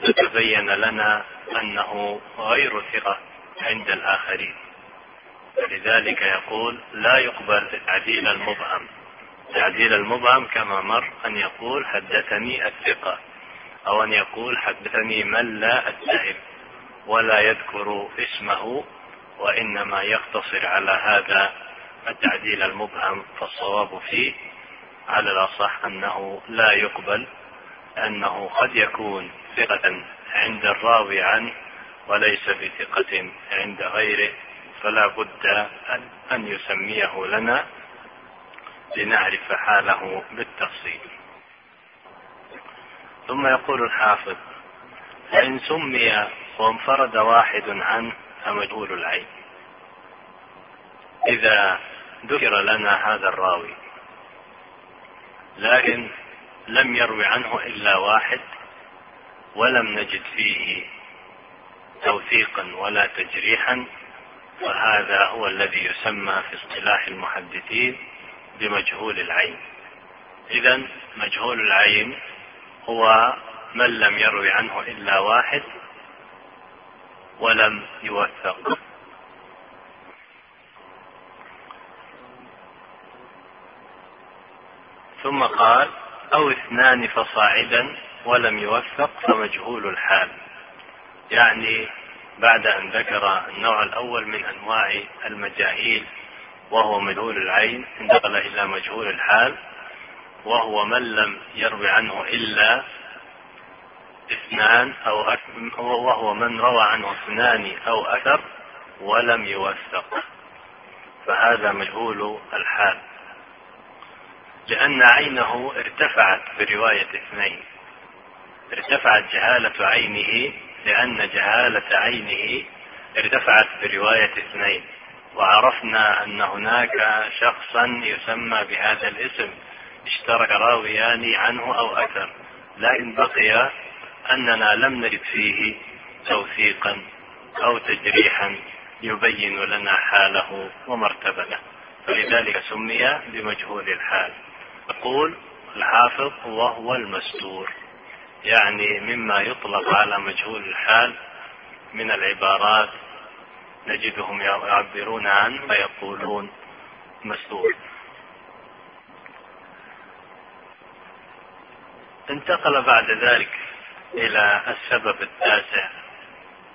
لتبين لنا أنه غير ثقة عند الآخرين. فلذلك يقول لا يقبل تعديل المبهم. تعديل المبهم كما مر أن يقول حدثني الثقة أو أن يقول حدثني من لا أتهم ولا يذكر اسمه وإنما يقتصر على هذا التعديل المبهم فالصواب فيه. على الأصح أنه لا يقبل أنه قد يكون ثقة عند الراوي عنه وليس بثقة عند غيره فلا بد أن يسميه لنا لنعرف حاله بالتفصيل. ثم يقول الحافظ فإن سمي وانفرد واحد عنه فمجهول العين؟ إذا ذكر لنا هذا الراوي لكن لم يروي عنه إلا واحد ولم نجد فيه توثيقا ولا تجريحا وهذا هو الذي يسمى في اصطلاح المحدثين بمجهول العين. إذا مجهول العين هو من لم يروي عنه إلا واحد ولم يوثق. ثم قال أو اثنان فصاعدا ولم يوثق فمجهول الحال. يعني بعد أن ذكر النوع الأول من أنواع المجاهيل وهو مجهول العين انتقل إلى مجهول الحال وهو من لم يروي عنه إلا اثنان أو وهو من روى عنه اثنان أو أكثر ولم يوثق فهذا مجهول الحال. لأن عينه ارتفعت برواية اثنين. ارتفعت جهالة عينه لأن جهالة عينه ارتفعت برواية اثنين وعرفنا أن هناك شخصا يسمى بهذا الاسم اشترك راويان عنه أو أكثر لكن بقي أننا لم نجد فيه توثيقا أو تجريحا يبين لنا حاله ومرتبته فلذلك سمي بمجهول الحال. يقول الحافظ وهو المستور. يعني مما يطلق على مجهول الحال من العبارات نجدهم يعبرون عنه ويقولون مستور انتقل بعد ذلك إلى السبب التاسع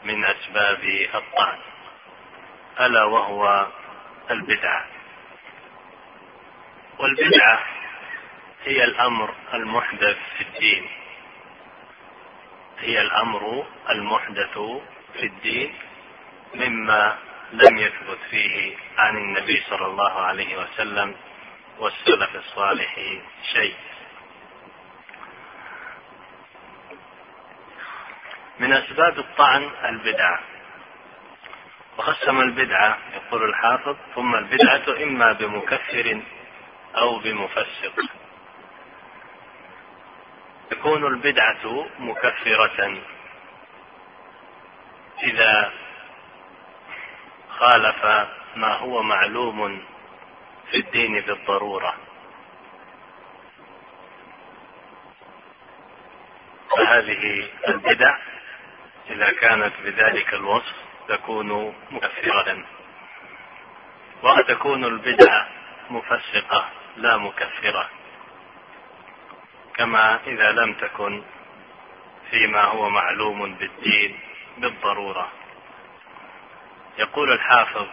من أسباب الطعن ألا وهو البدعة. والبدعة هي الأمر المحدث في الدين. هي الأمر المحدث في الدين مما لم يثبت فيه عن النبي صلى الله عليه وسلم والسلف الصالح شيء. من أسباب الطعن البدعة وقسم البدعة يقول الحافظ ثم البدعة إما بمكفر أو بمفسق. تكون البدعة مكفرة. إذا خالف ما هو معلوم في الدين بالضرورة فهذه البدع إذا كانت بذلك الوصف تكون مكفرة. وقد تكون البدعة مفسقة لا مكفرة. كما إذا لم تكن فيما هو معلوم بالدين بالضرورة. يقول الحافظ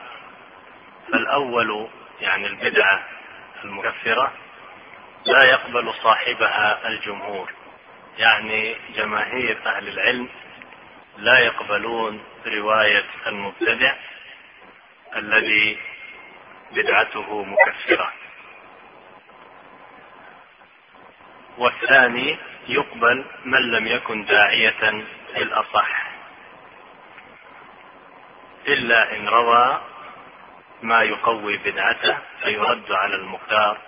فالأول يعني البدعة المكفرة لا يقبل صاحبها الجمهور. يعني جماهير أهل العلم لا يقبلون رواية المبتدع الذي بدعته مكفرة. والثاني يقبل من لم يكن داعية للأصح. إلا إن روى ما يقوي بدعته فيرد على المختار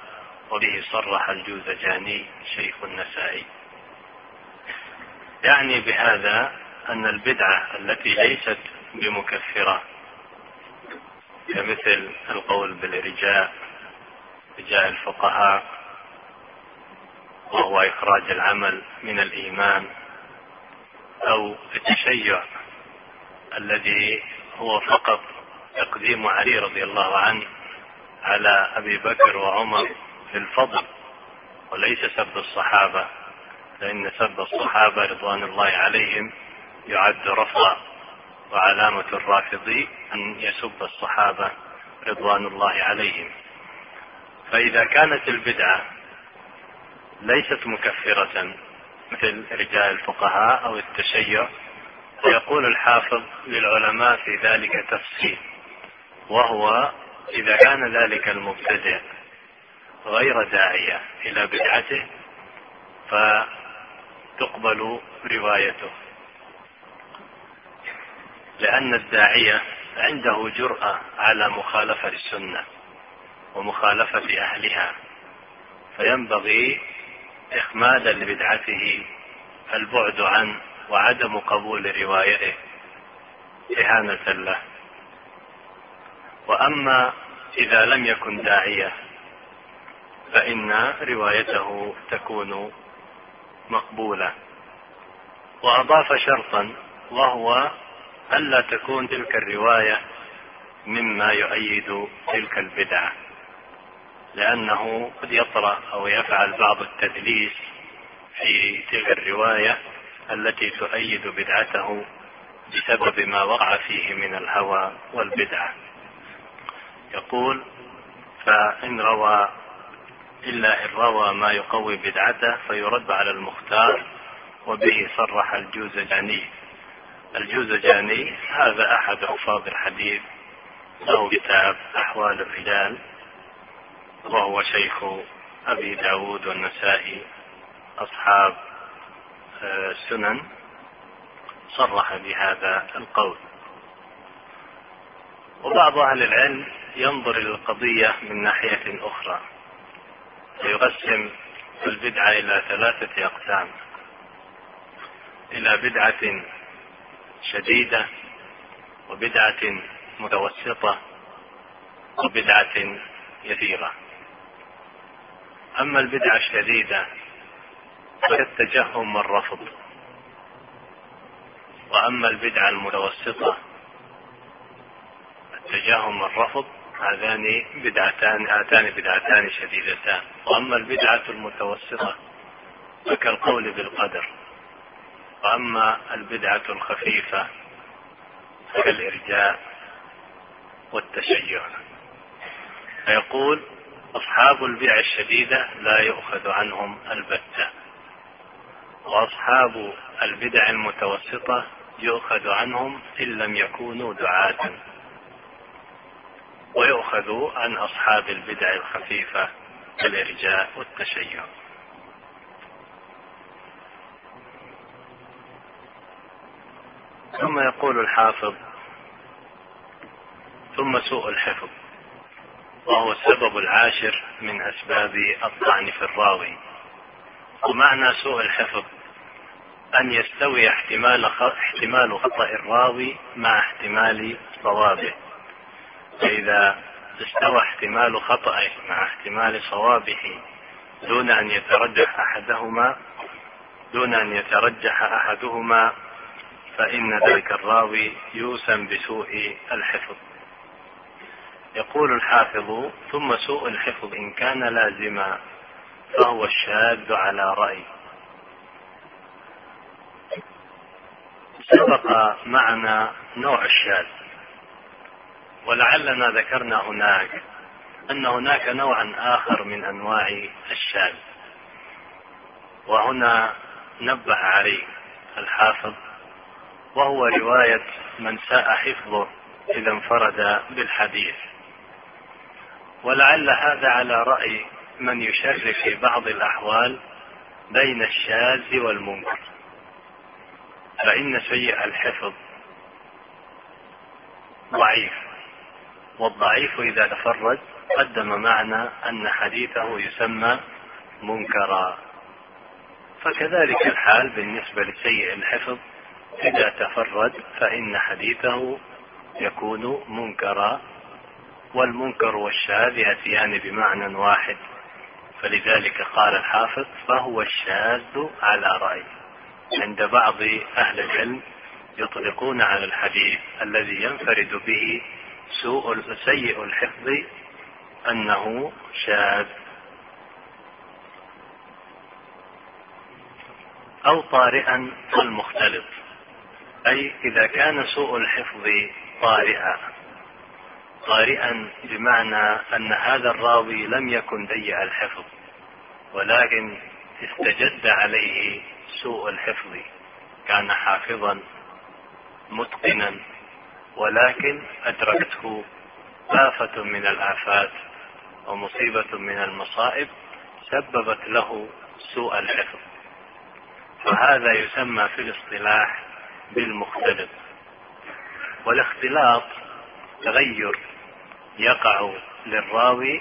وبه صرح الجوزجاني شيخ النسائي. يعني بهذا أن البدعة التي ليست بمكفرة كمثل القول بالإرجاء رجاء الفقهاء وهو إخراج العمل من الإيمان أو التشيع الذي هو فقط تقديم علي رضي الله عنه على أبي بكر وعمر في الفضل وليس سب الصحابة فإن سب الصحابة رضوان الله عليهم يعد رفضا وعلامة الرافضي أن يسب الصحابة رضوان الله عليهم. فإذا كانت البدعة ليست مكفرة مثل رجال الفقهاء أو التشيع. ويقول الحافظ للعلماء في ذلك تفصيل وهو إذا كان ذلك المبتدع غير داعية إلى بدعته فتقبل روايته. لأن الداعية عنده جرأة على مخالفة السنة ومخالفة أهلها فينبغي إخمادا لبدعته البعد عنه وعدم قبول روايته. إهانة له. وأما إذا لم يكن داعية فإن روايته تكون مقبولة. وأضاف شرطا وهو ألا تكون تلك الرواية مما يؤيد تلك البدعة. لأنه قد يطرأ أو يفعل بعض التدليس في تلك الرواية التي تؤيد بدعته بسبب ما وقع فيه من الهوى والبدعة يقول فإن روى إلا إن روى ما يقوي بدعته فيرد على المختار وبه صرح الجوزجاني. الجوزجاني هذا أحد حفاظ الحديث له كتاب أحوال الرجال وهو شيخ أبي داود والنسائي أصحاب السنن صرح بهذا القول. وبعض أهل العلم ينظر إلى القضية من ناحية أخرى فيقسم البدعة إلى ثلاثة أقسام. إلى بدعة شديدة وبدعة متوسطة وبدعة يسيرة. أما البدعة الشديدة فهي التجهم والرفض. وأما البدعة المتوسطة التجاهم والرفض هذان بدعتان هاتان بدعتان شديدتان. وأما البدعة المتوسطة فكالقول بالقدر. وأما البدعة الخفيفة فكالإرجاء والتشيع. فيقول أصحاب البدع الشديدة لا يؤخذ عنهم البتة. وأصحاب البدع المتوسطة يؤخذ عنهم إن لم يكونوا دعاة. ويؤخذ عن أصحاب البدع الخفيفة كالإرجاء والتشيع. ثم يقول الحافظ ثم سوء الحفظ. وهو السبب العاشر من أسباب الطعن في الراوي. ومعنى سوء الحفظ أن يستوي احتمال احتمال خطأ الراوي مع احتمال صوابه. فإذا استوى احتمال خطأه مع احتمال صوابه دون أن يترجح أحدهما دون أن يترجح أحدهما فإن ذلك الراوي يوسم بسوء الحفظ. يقول الحافظ ثم سوء الحفظ إن كان لازما فهو الشاذ على رأي. سبق معنا نوع الشاذ ولعلنا ذكرنا هناك أن هناك نوعا آخر من أنواع الشاذ. وهنا نبه عليه الحافظ وهو رواية من ساء حفظه إذا انفرد بالحديث. ولعل هذا على رأي من يشرك في بعض الأحوال بين الشاذ والمنكر. فإن سيء الحفظ ضعيف والضعيف إذا تفرد قدم معنى أن حديثه يسمى منكرا. فكذلك الحال بالنسبة لسيء الحفظ إذا تفرد فإن حديثه يكون منكرا. والمنكر والشاذ يأتيان بمعنى واحد. فلذلك قال الحافظ فهو الشاذ على رأي. عند بعض أهل العلم يطلقون على الحديث الذي ينفرد به سوء سيء الحفظ أنه شاذ. أو طارئا المختلط. أي إذا كان سوء الحفظ طارئا. طارئا بمعنى أن هذا الراوي لم يكن سيء الحفظ ولكن استجد عليه سوء الحفظ. كان حافظا متقنا ولكن أدركته آفة من الآفات ومصيبة من المصائب سببت له سوء الحفظ. فهذا يسمى في الاصطلاح بالمختلط. والاختلاط تغير يقع للراوي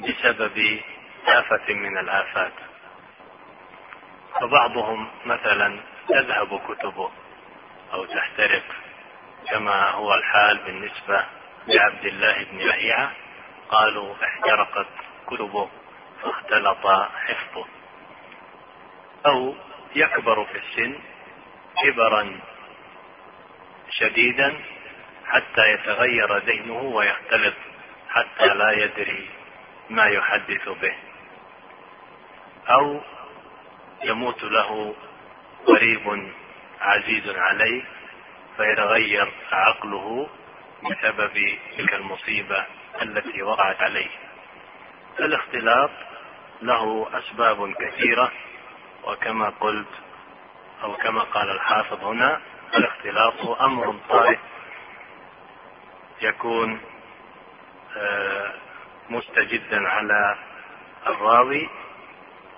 بسبب آفة من الآفات. فبعضهم مثلا تذهب كتبه أو تحترق كما هو الحال بالنسبة لعبد الله بن لهيعة قالوا احترقت كتبه فاختلط حفظه. أو يكبر في السن كبرا شديدا حتى يتغير ذهنه ويختلط حتى لا يدري ما يحدث به. أو يموت له قريب عزيز عليه فيتغير عقله بسبب تلك المصيبة التي وقعت عليه. الاختلاط له أسباب كثيرة وكما قلت أو كما قال الحافظ هنا الاختلاط أمر طارئ. يكون آه، مستجدا على الراوي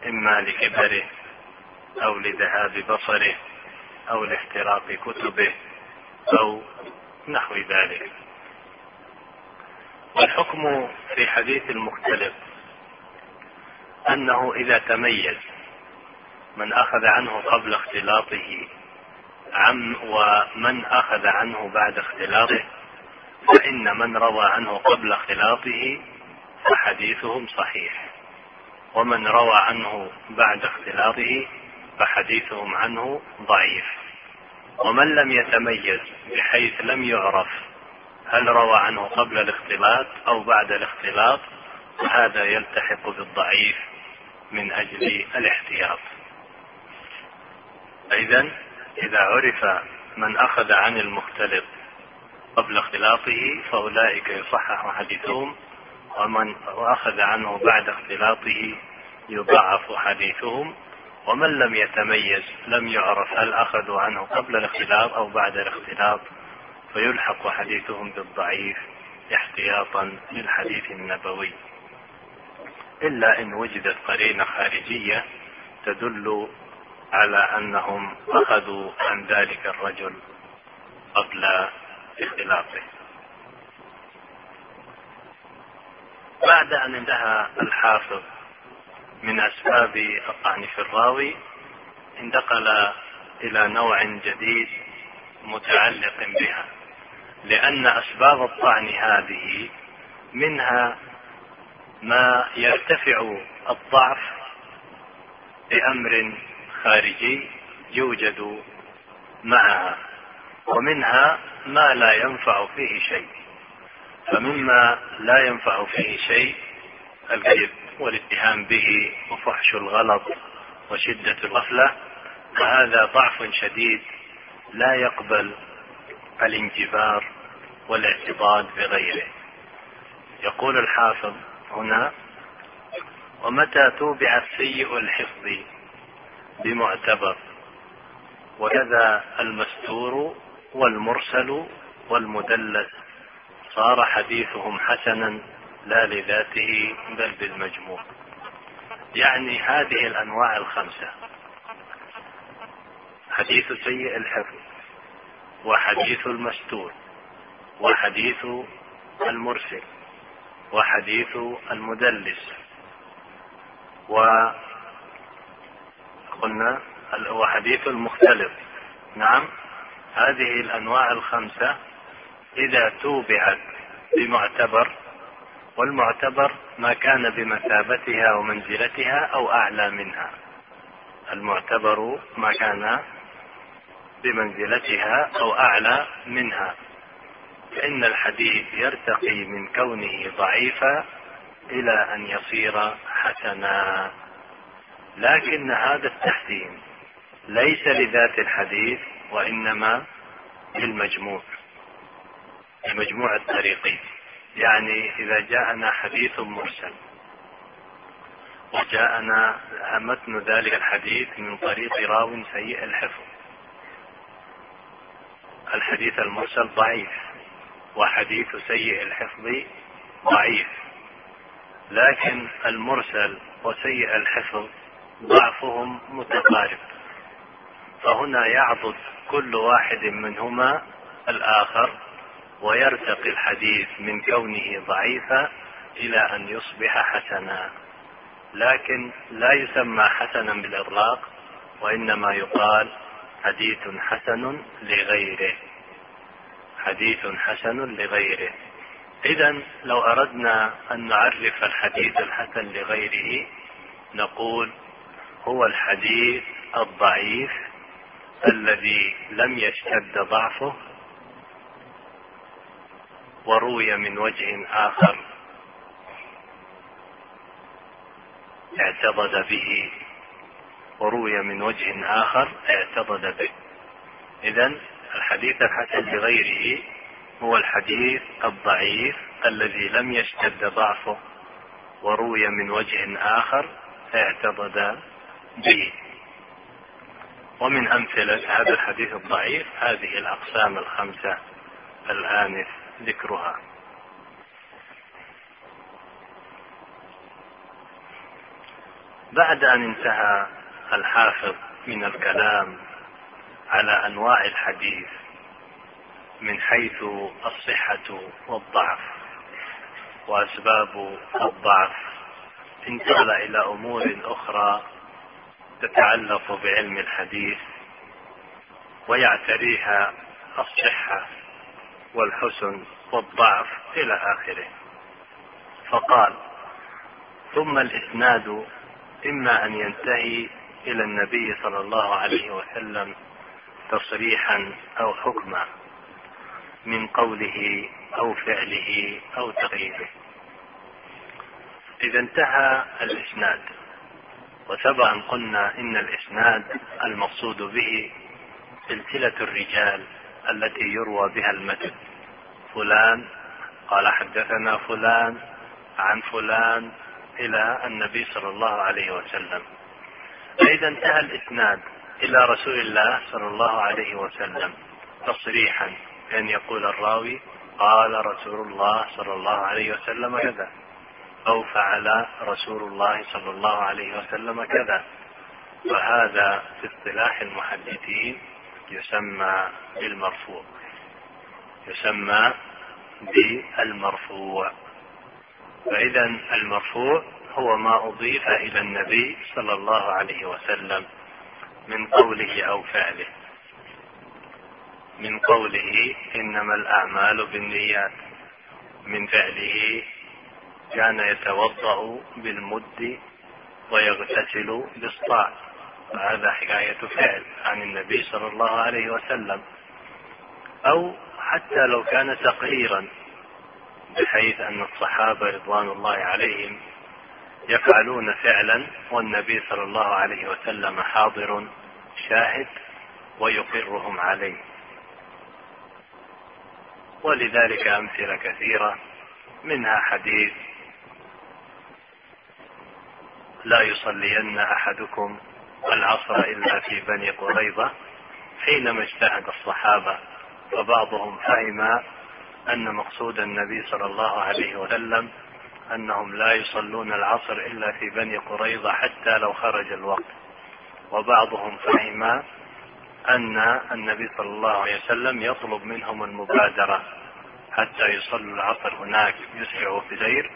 إما لكبره أو لذهاب بصره أو لاحتراق كتبه أو نحو ذلك. والحكم في حديث المختلف أنه إذا تميز من أخذ عنه قبل اختلاطه عم ومن أخذ عنه بعد اختلاطه فإن من روى عنه قبل اختلاطه فحديثهم صحيح. ومن روى عنه بعد اختلاطه فحديثهم عنه ضعيف. ومن لم يتميز بحيث لم يعرف هل روى عنه قبل الاختلاط أو بعد الاختلاط فهذا يلتحق بالضعيف من أجل الاحتياط. إذا إذا عرف من أخذ عن المختلط قبل اختلاطه فأولئك يصحح حديثهم. ومن أخذ عنه بعد اختلاطه يضعف حديثهم. ومن لم يتميز لم يعرف هل أخذوا عنه قبل الاختلاط أو بعد الاختلاط فيلحق حديثهم بالضعيف احتياطا للحديث النبوي. إلا إن وجدت قرينة خارجية تدل على أنهم أخذوا عن ذلك الرجل قبل اختلاطه. بعد أن انتهى الحافظ من أسباب الطعن في الراوي انتقل إلى نوع جديد متعلق بها لأن أسباب الطعن هذه منها ما يرتفع الضعف بأمر خارجي يوجد معها. ومنها ما لا ينفع فيه شيء. فمما لا ينفع فيه شيء الكذب والاتهام به وفحش الغلط وشدة الغفلة فهذا ضعف شديد لا يقبل الانجبار والاعتضاد بغيره. يقول الحافظ هنا ومتى توبع السيء الحفظ بمعتبر؟ وكذا المستور والمرسل والمدلس. صار حديثهم حسنا لا لذاته بل بالمجموع. يعني هذه الأنواع الخمسة. حديث سيء الحفظ وحديث المستور وحديث المرسل وحديث المدلس. و قلنا وحديث المختلف. نعم. هذه الأنواع الخمسة إذا توبعت بمعتبر والمعتبر ما كان بمثابتها ومنزلتها أو أعلى منها. المعتبر ما كان بمنزلتها أو أعلى منها. فإن الحديث يرتقي من كونه ضعيفا إلى أن يصير حسنا. لكن هذا التحسين ليس لذات الحديث وإنما للمجموع لمجموع الطريقين يعني إذا جاءنا حديث مرسل وجاءنا متن ذلك الحديث من طريق راو سيء الحفظ. الحديث المرسل ضعيف وحديث سيء الحفظ ضعيف. لكن المرسل وسيء الحفظ ضعفهم متقارب. فهنا يعضد كل واحد منهما الآخر ويرتقي الحديث من كونه ضعيفا إلى أن يصبح حسنا. لكن لا يسمى حسنا بالاطلاق وإنما يقال حديث حسن لغيره. حديث حسن لغيره. اذا لو أردنا أن نعرف الحديث الحسن لغيره نقول هو الحديث الضعيف الذي لم يشتد ضعفه وروي من وجه آخر اعتضد به وروي من وجه آخر اعتضد به. إذا الحديث الحسن لغيره هو الحديث الضعيف الذي لم يشتد ضعفه وروي من وجه آخر اعتضد به. ومن أمثلة هذا الحديث الضعيف هذه الأقسام الخمسة الآنف ذكرها. بعد أن انتهى الحافظ من الكلام على أنواع الحديث من حيث الصحة والضعف وأسباب الضعف انتقل إلى أمور أخرى تتعلق بعلم الحديث ويعتريها الصحة والحسن والضعف إلى آخره. فقال ثم الإسناد إما أن ينتهي إلى النبي صلى الله عليه وسلم تصريحا أو حكما من قوله أو فعله أو تغييره إذا انتهى الإسناد. وسبق أن قلنا إن الإسناد المقصود به سلسلة الرجال التي يروى بها المتن. فلان قال حدثنا فلان عن فلان إلى النبي صلى الله عليه وسلم. فإذا انتهى الإسناد إلى رسول الله صلى الله عليه وسلم. تصريحا بأن يقول الراوي قال رسول الله صلى الله عليه وسلم كذا. أو فعل رسول الله صلى الله عليه وسلم كذا. فهذا في اصطلاح المحدثين يسمى بالمرفوع. يسمى بالمرفوع. فإذا المرفوع هو ما أضيف إلى النبي صلى الله عليه وسلم من قوله أو فعله. من قوله إنما الأعمال بالنيات من فعله كان يتوضأ بالمد ويغتسل بالصاع فهذا حكاية فعل عن النبي صلى الله عليه وسلم. أو حتى لو كان تقريرا بحيث أن الصحابة رضوان الله عليهم يفعلون فعلا والنبي صلى الله عليه وسلم حاضر شاهد ويقرهم عليه. ولذلك أمثلة كثيرة منها حديث لا يصلين أحدكم العصر إلا في بني قريظة حينما اجتهد الصحابة وبعضهم فهم أن مقصود النبي صلى الله عليه وسلم أنهم لا يصلون العصر إلا في بني قريظة حتى لو خرج الوقت. وبعضهم فهم أن النبي صلى الله عليه وسلم يطلب منهم المبادرة حتى يصلوا العصر هناك يسرعوا في دير.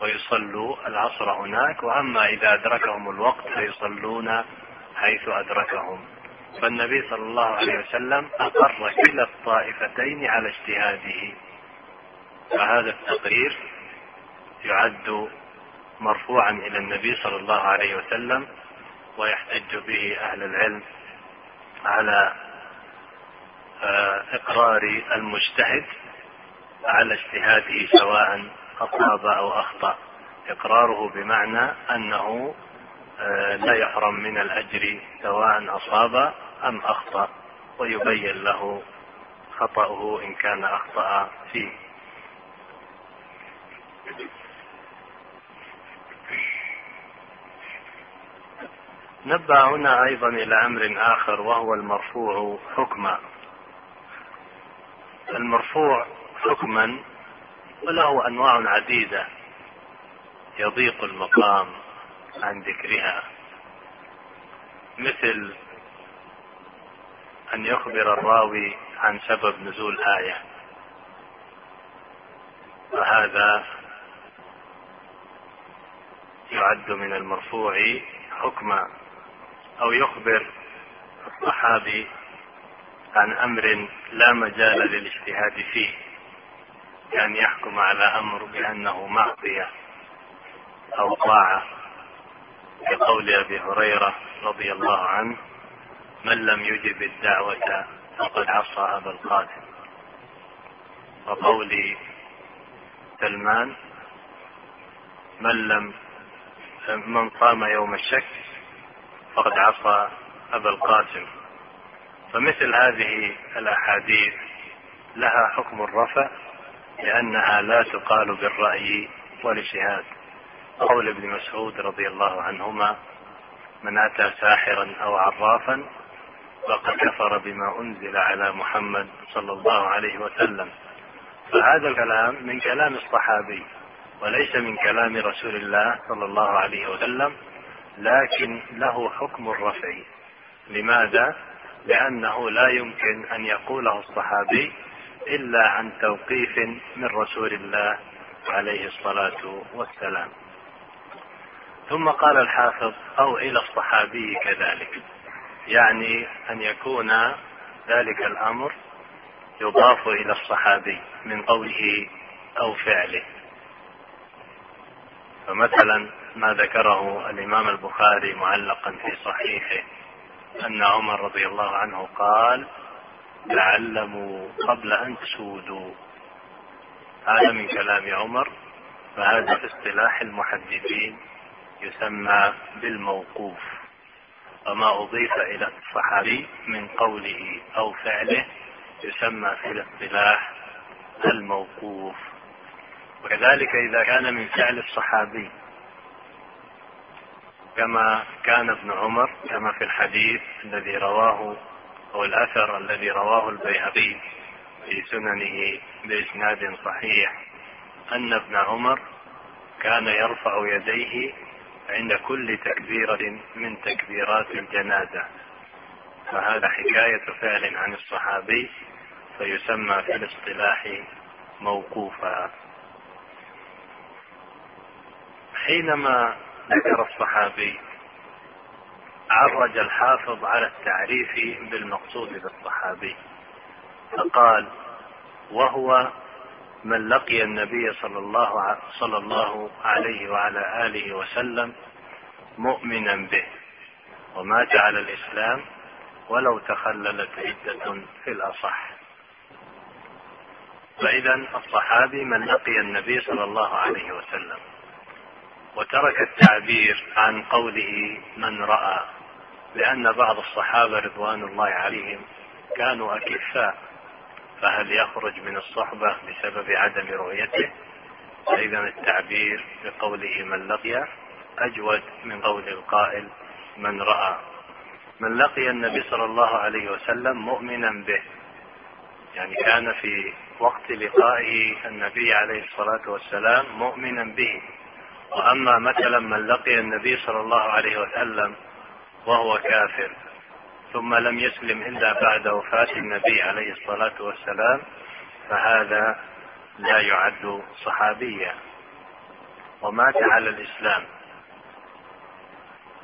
ويصلوا العصر هناك وأما إذا أدركهم الوقت فيصلون حيث أدركهم. فالنبي صلى الله عليه وسلم أقر كلا الطائفتين على اجتهاده. فهذا التقرير يعد مرفوعا إلى النبي صلى الله عليه وسلم ويحتج به أهل العلم على آه، إقرار المجتهد على اجتهاده سواء أصاب أو أخطأ. إقراره بمعنى أنه آه، لا يحرم من الأجر سواء أصاب أم أخطأ ويبين له خطأه إن كان أخطأ فيه. نبه هنا أيضا إلى أمر آخر وهو المرفوع حكما. المرفوع حكما وله أنواع عديدة. يضيق المقام عن ذكرها. مثل أن يخبر الراوي عن سبب نزول آية. فهذا يعد من المرفوع حكما. أو يخبر الصحابي عن أمر لا مجال للاجتهاد فيه. كان يحكم على أمر بأنه معصية أو طاعة. كقول أبي هريرة رضي الله عنه من لم يجب الدعوة فقد عصى أبا القاسم. وقول سلمان من لم من صام يوم الشك فقد عصى أبا القاسم. فمثل هذه الأحاديث لها حكم الرفع لأنها لا تقال بالرأي والإجتهاد. قول ابن مسعود رضي الله عنهما من أتى ساحرا أو عرافا فقد كفر بما أنزل على محمد صلى الله عليه وسلم. فهذا الكلام من كلام الصحابي وليس من كلام رسول الله صلى الله عليه وسلم لكن له حكم الرفع. لماذا؟ لأنه لا يمكن أن يقوله الصحابي إلا عن توقيف من رسول الله عليه الصلاة والسلام. ثم قال الحافظ أو إلى الصحابي كذلك. يعني أن يكون ذلك الأمر يضاف إلى الصحابي من قوله أو فعله. فمثلا ما ذكره الإمام البخاري معلقا في صحيحه أن عمر رضي الله عنه قال تعلموا قبل أن تسودوا. هذا من كلام عمر فهذا في اصطلاح المحدثين يسمى بالموقوف. وما أضيف إلى الصحابي من قوله أو فعله يسمى في الاصطلاح الموقوف. وكذلك إذا كان من فعل الصحابي كما كان ابن عمر كما في الحديث الذي رواه أو الأثر الذي رواه البيهقي في سننه بإسناد صحيح أن ابن عمر كان يرفع يديه عند كل تكبيرة من تكبيرات الجنازة. فهذا حكاية فعل عن الصحابي فيسمى في الاصطلاح موقوفا. حينما ذكر الصحابي عرج الحافظ على التعريف بالمقصود بالصحابي. فقال وهو من لقي النبي صلى الله صلى الله عليه وعلى آله وسلم مؤمنا به ومات على الإسلام ولو تخللت عدة في الأصح. فإذا الصحابي من لقي النبي صلى الله عليه وسلم وترك التعبير عن قوله من رأى لأن بعض الصحابة رضوان الله عليهم كانوا أكفاء فهل يخرج من الصحبة بسبب عدم رؤيته؟ فإذا التعبير بقوله من لقي أجود من قول القائل من رأى من لقي النبي صلى الله عليه وسلم مؤمنا به يعني كان في وقت لقائه النبي عليه الصلاة والسلام مؤمنا به. وأما مثلا من لقي النبي صلى الله عليه وسلم وهو كافر. ثم لم يسلم إلا بعد وفاة النبي عليه الصلاة والسلام فهذا لا يعد صحابيا. ومات على الإسلام.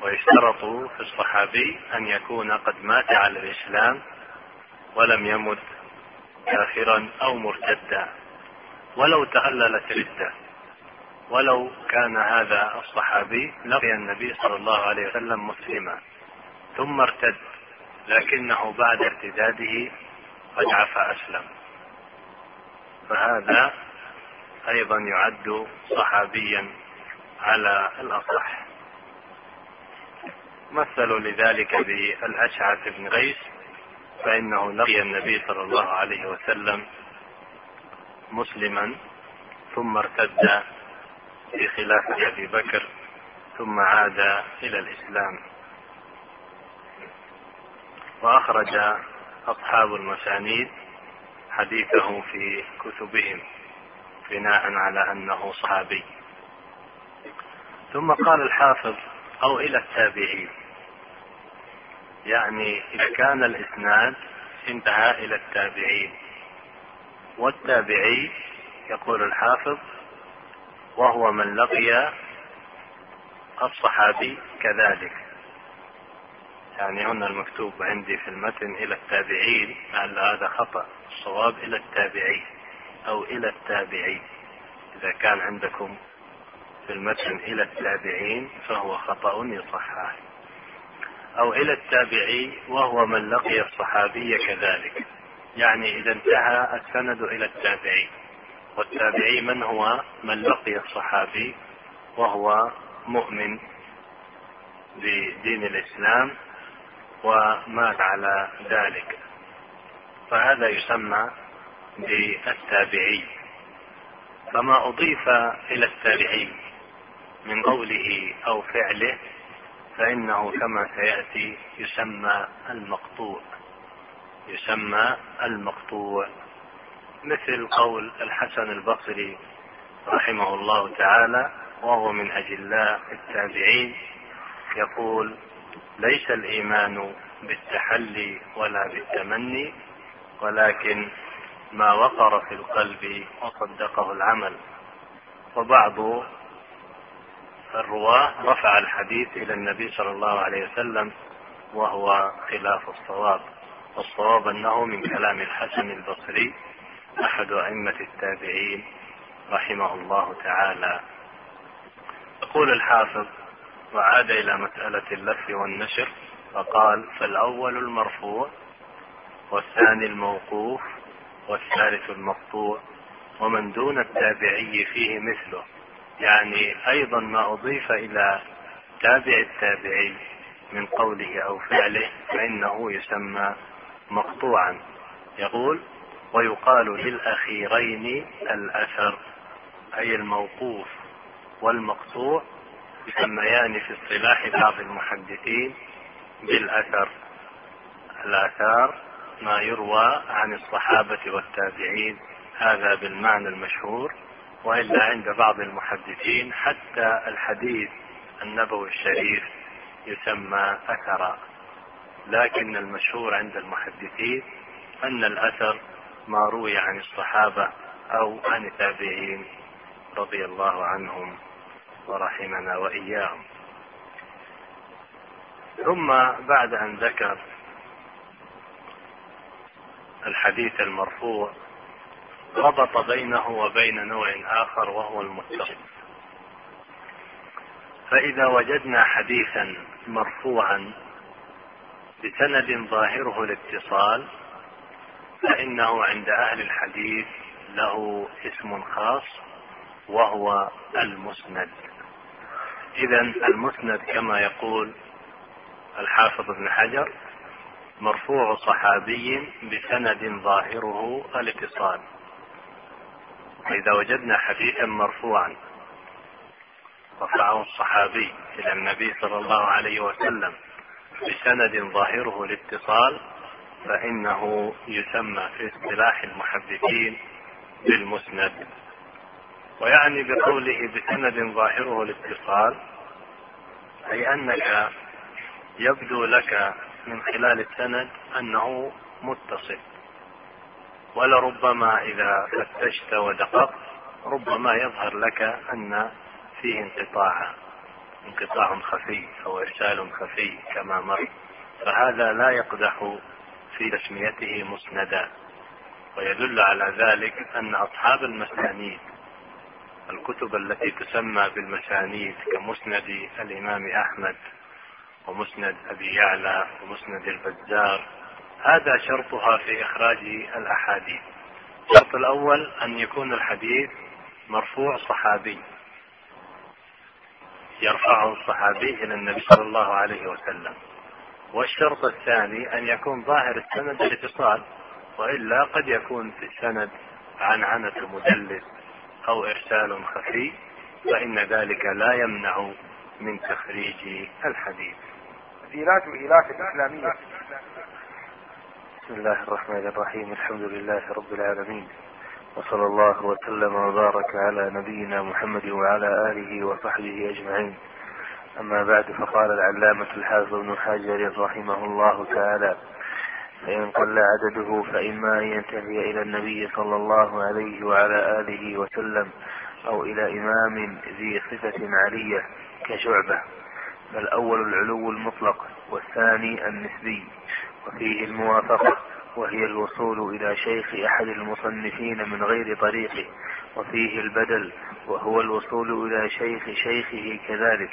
ويشترط في الصحابي أن يكون قد مات على الإسلام ولم يمت كافرا أو مرتدا. ولو تهللت ردة. ولو كان هذا الصحابي لقي النبي صلى الله عليه وسلم مسلما ثم ارتد لكنه بعد ارتداده قد عفى أسلم. فهذا أيضا يعد صحابيا على الأصح. مثلوا لذلك بالأشعث بن قيس فإنه لقي النبي صلى الله عليه وسلم مسلما ثم ارتد في خلافة أبي بكر ثم عاد إلى الإسلام. وأخرج أصحاب المسانيد حديثه في كتبهم بناء على أنه صحابي. ثم قال الحافظ أو إلى التابعين. يعني إذا كان الإسناد انتهى إلى التابعين. والتابعي يقول الحافظ وهو من لقي الصحابي كذلك. يعني هنا المكتوب عندي في المتن إلى التابعين لعل هذا خطأ. الصواب إلى التابعين أو إلى التابعين. إذا كان عندكم في المتن إلى التابعين فهو خطأ يصحح. أو إلى التابعي وهو من لقي الصحابي كذلك. يعني إذا انتهى السند إلى التابعي والتابعي من هو؟ من لقي الصحابي وهو مؤمن بدين الإسلام ومات على ذلك. فهذا يسمى بالتابعي. فما أضيف إلى التابعي من قوله أو فعله فإنه كما سيأتي يسمى المقطوع. يسمى المقطوع. مثل قول الحسن البصري رحمه الله تعالى وهو من أجلاء التابعين يقول ليس الإيمان بالتحلي ولا بالتمني ولكن ما وقر في القلب وصدقه العمل. وبعض الرواة رفع الحديث إلى النبي صلى الله عليه وسلم وهو خلاف الصواب والصواب أنه من كلام الحسن البصري أحد أئمة التابعين رحمه الله تعالى. يقول الحافظ وعاد إلى مسألة اللف والنشر فقال فالأول المرفوع والثاني الموقوف والثالث المقطوع ومن دون التابعي فيه مثله. يعني أيضا ما أضيف إلى تابع التابعي من قوله أو فعله فإنه يسمى مقطوعا. يقول ويقال للأخيرين الأثر أي الموقوف والمقطوع يسميان في اصطلاح بعض المحدثين بالأثر. الآثار ما يروى عن الصحابة والتابعين هذا بالمعنى المشهور وإلا عند بعض المحدثين حتى الحديث النبوي الشريف يسمى أثرا. لكن المشهور عند المحدثين أن الأثر ما روي عن الصحابة أو عن التابعين رضي الله عنهم ورحمنا وإياهم. ثم بعد أن ذكر الحديث المرفوع ربط بينه وبين نوع آخر وهو المتصل فإذا وجدنا حديثا مرفوعا بسند ظاهره الاتصال فإنه عند أهل الحديث له اسم خاص وهو المسند. إذا المسند كما يقول الحافظ ابن حجر مرفوع صحابي بسند ظاهره الاتصال. فإذا وجدنا حديثا مرفوعا رفعه الصحابي إلى النبي صلى الله عليه وسلم بسند ظاهره الاتصال فإنه يسمى في اصطلاح المحدثين بالمسند. ويعني بقوله بسند ظاهره الاتصال أي أنك يبدو لك من خلال السند أنه متصل. ولربما إذا فتشت ودققت ربما يظهر لك أن فيه انقطاعا انقطاع خفي أو إرسال خفي كما مر. فهذا لا يقدح في تسميته مسندا. ويدل على ذلك أن أصحاب المسانيد الكتب التي تسمى بالمسانيد كمسند الإمام أحمد ومسند أبي يعلى ومسند البزار هذا شرطها في إخراج الأحاديث. الشرط الأول أن يكون الحديث مرفوع صحابي يرفعه الصحابي إلى النبي صلى الله عليه وسلم. والشرط الثاني أن يكون ظاهر السند الاتصال وإلا قد يكون في السند عنعنة مدلس أو إرسال خفي فإن ذلك لا يمنع من تخريج الحديث. تسجيلات وإيلات الإسلامية. بسم الله الرحمن الرحيم الحمد لله رب العالمين وصلى الله وسلم وبارك على نبينا محمد وعلى آله وصحبه أجمعين. أما بعد فقال العلامة الحافظ ابن حجر رحمه الله تعالى فإن قل عدده فإما أن ينتهي إلى النبي صلى الله عليه وعلى آله وسلم أو إلى إمام ذي صفة عالية كشعبة فالأول العلو المطلق والثاني النسبي وفيه الموافقة وهي الوصول إلى شيخ أحد المصنفين من غير طريقه وفيه البدل وهو الوصول إلى شيخ شيخه كذلك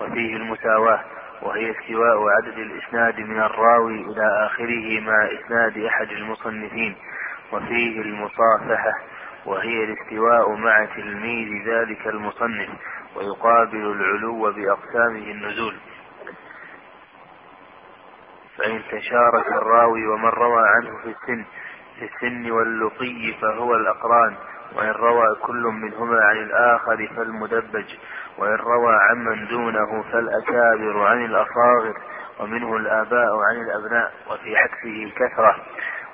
وفيه المساواة وهي استواء عدد الإسناد من الراوي إلى آخره مع إسناد أحد المصنفين وفيه المصافحة وهي الاستواء مع تلميذ ذلك المصنف ويقابل العلو بأقسامه النزول. فإن تشارك الراوي ومن روى عنه في السن في السن واللقي فهو الأقران. وإن روى كل منهما عن الآخر فالمدبج وإن روى عمن دونه فالأكابر عن الأصاغر ومنه الآباء عن الأبناء وفي عكسه كثرة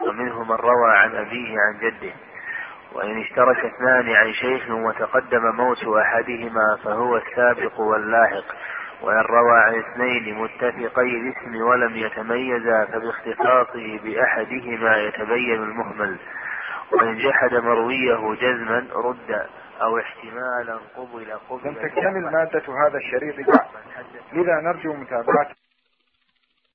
ومنه من روى عن أبيه عن جده. وإن اشترك اثنان عن شيخ وتقدم موت أحدهما فهو السابق واللاحق. وإن روى عن اثنين متفقي الاسم ولم يتميزا فباختصاصه بأحدهما يتبين المهمل. وإن جحد مرويه جزما رد أو احتمالا قبل قبل لم تكتمل مادة هذا الشريط بعد. لذا نرجو متابعة.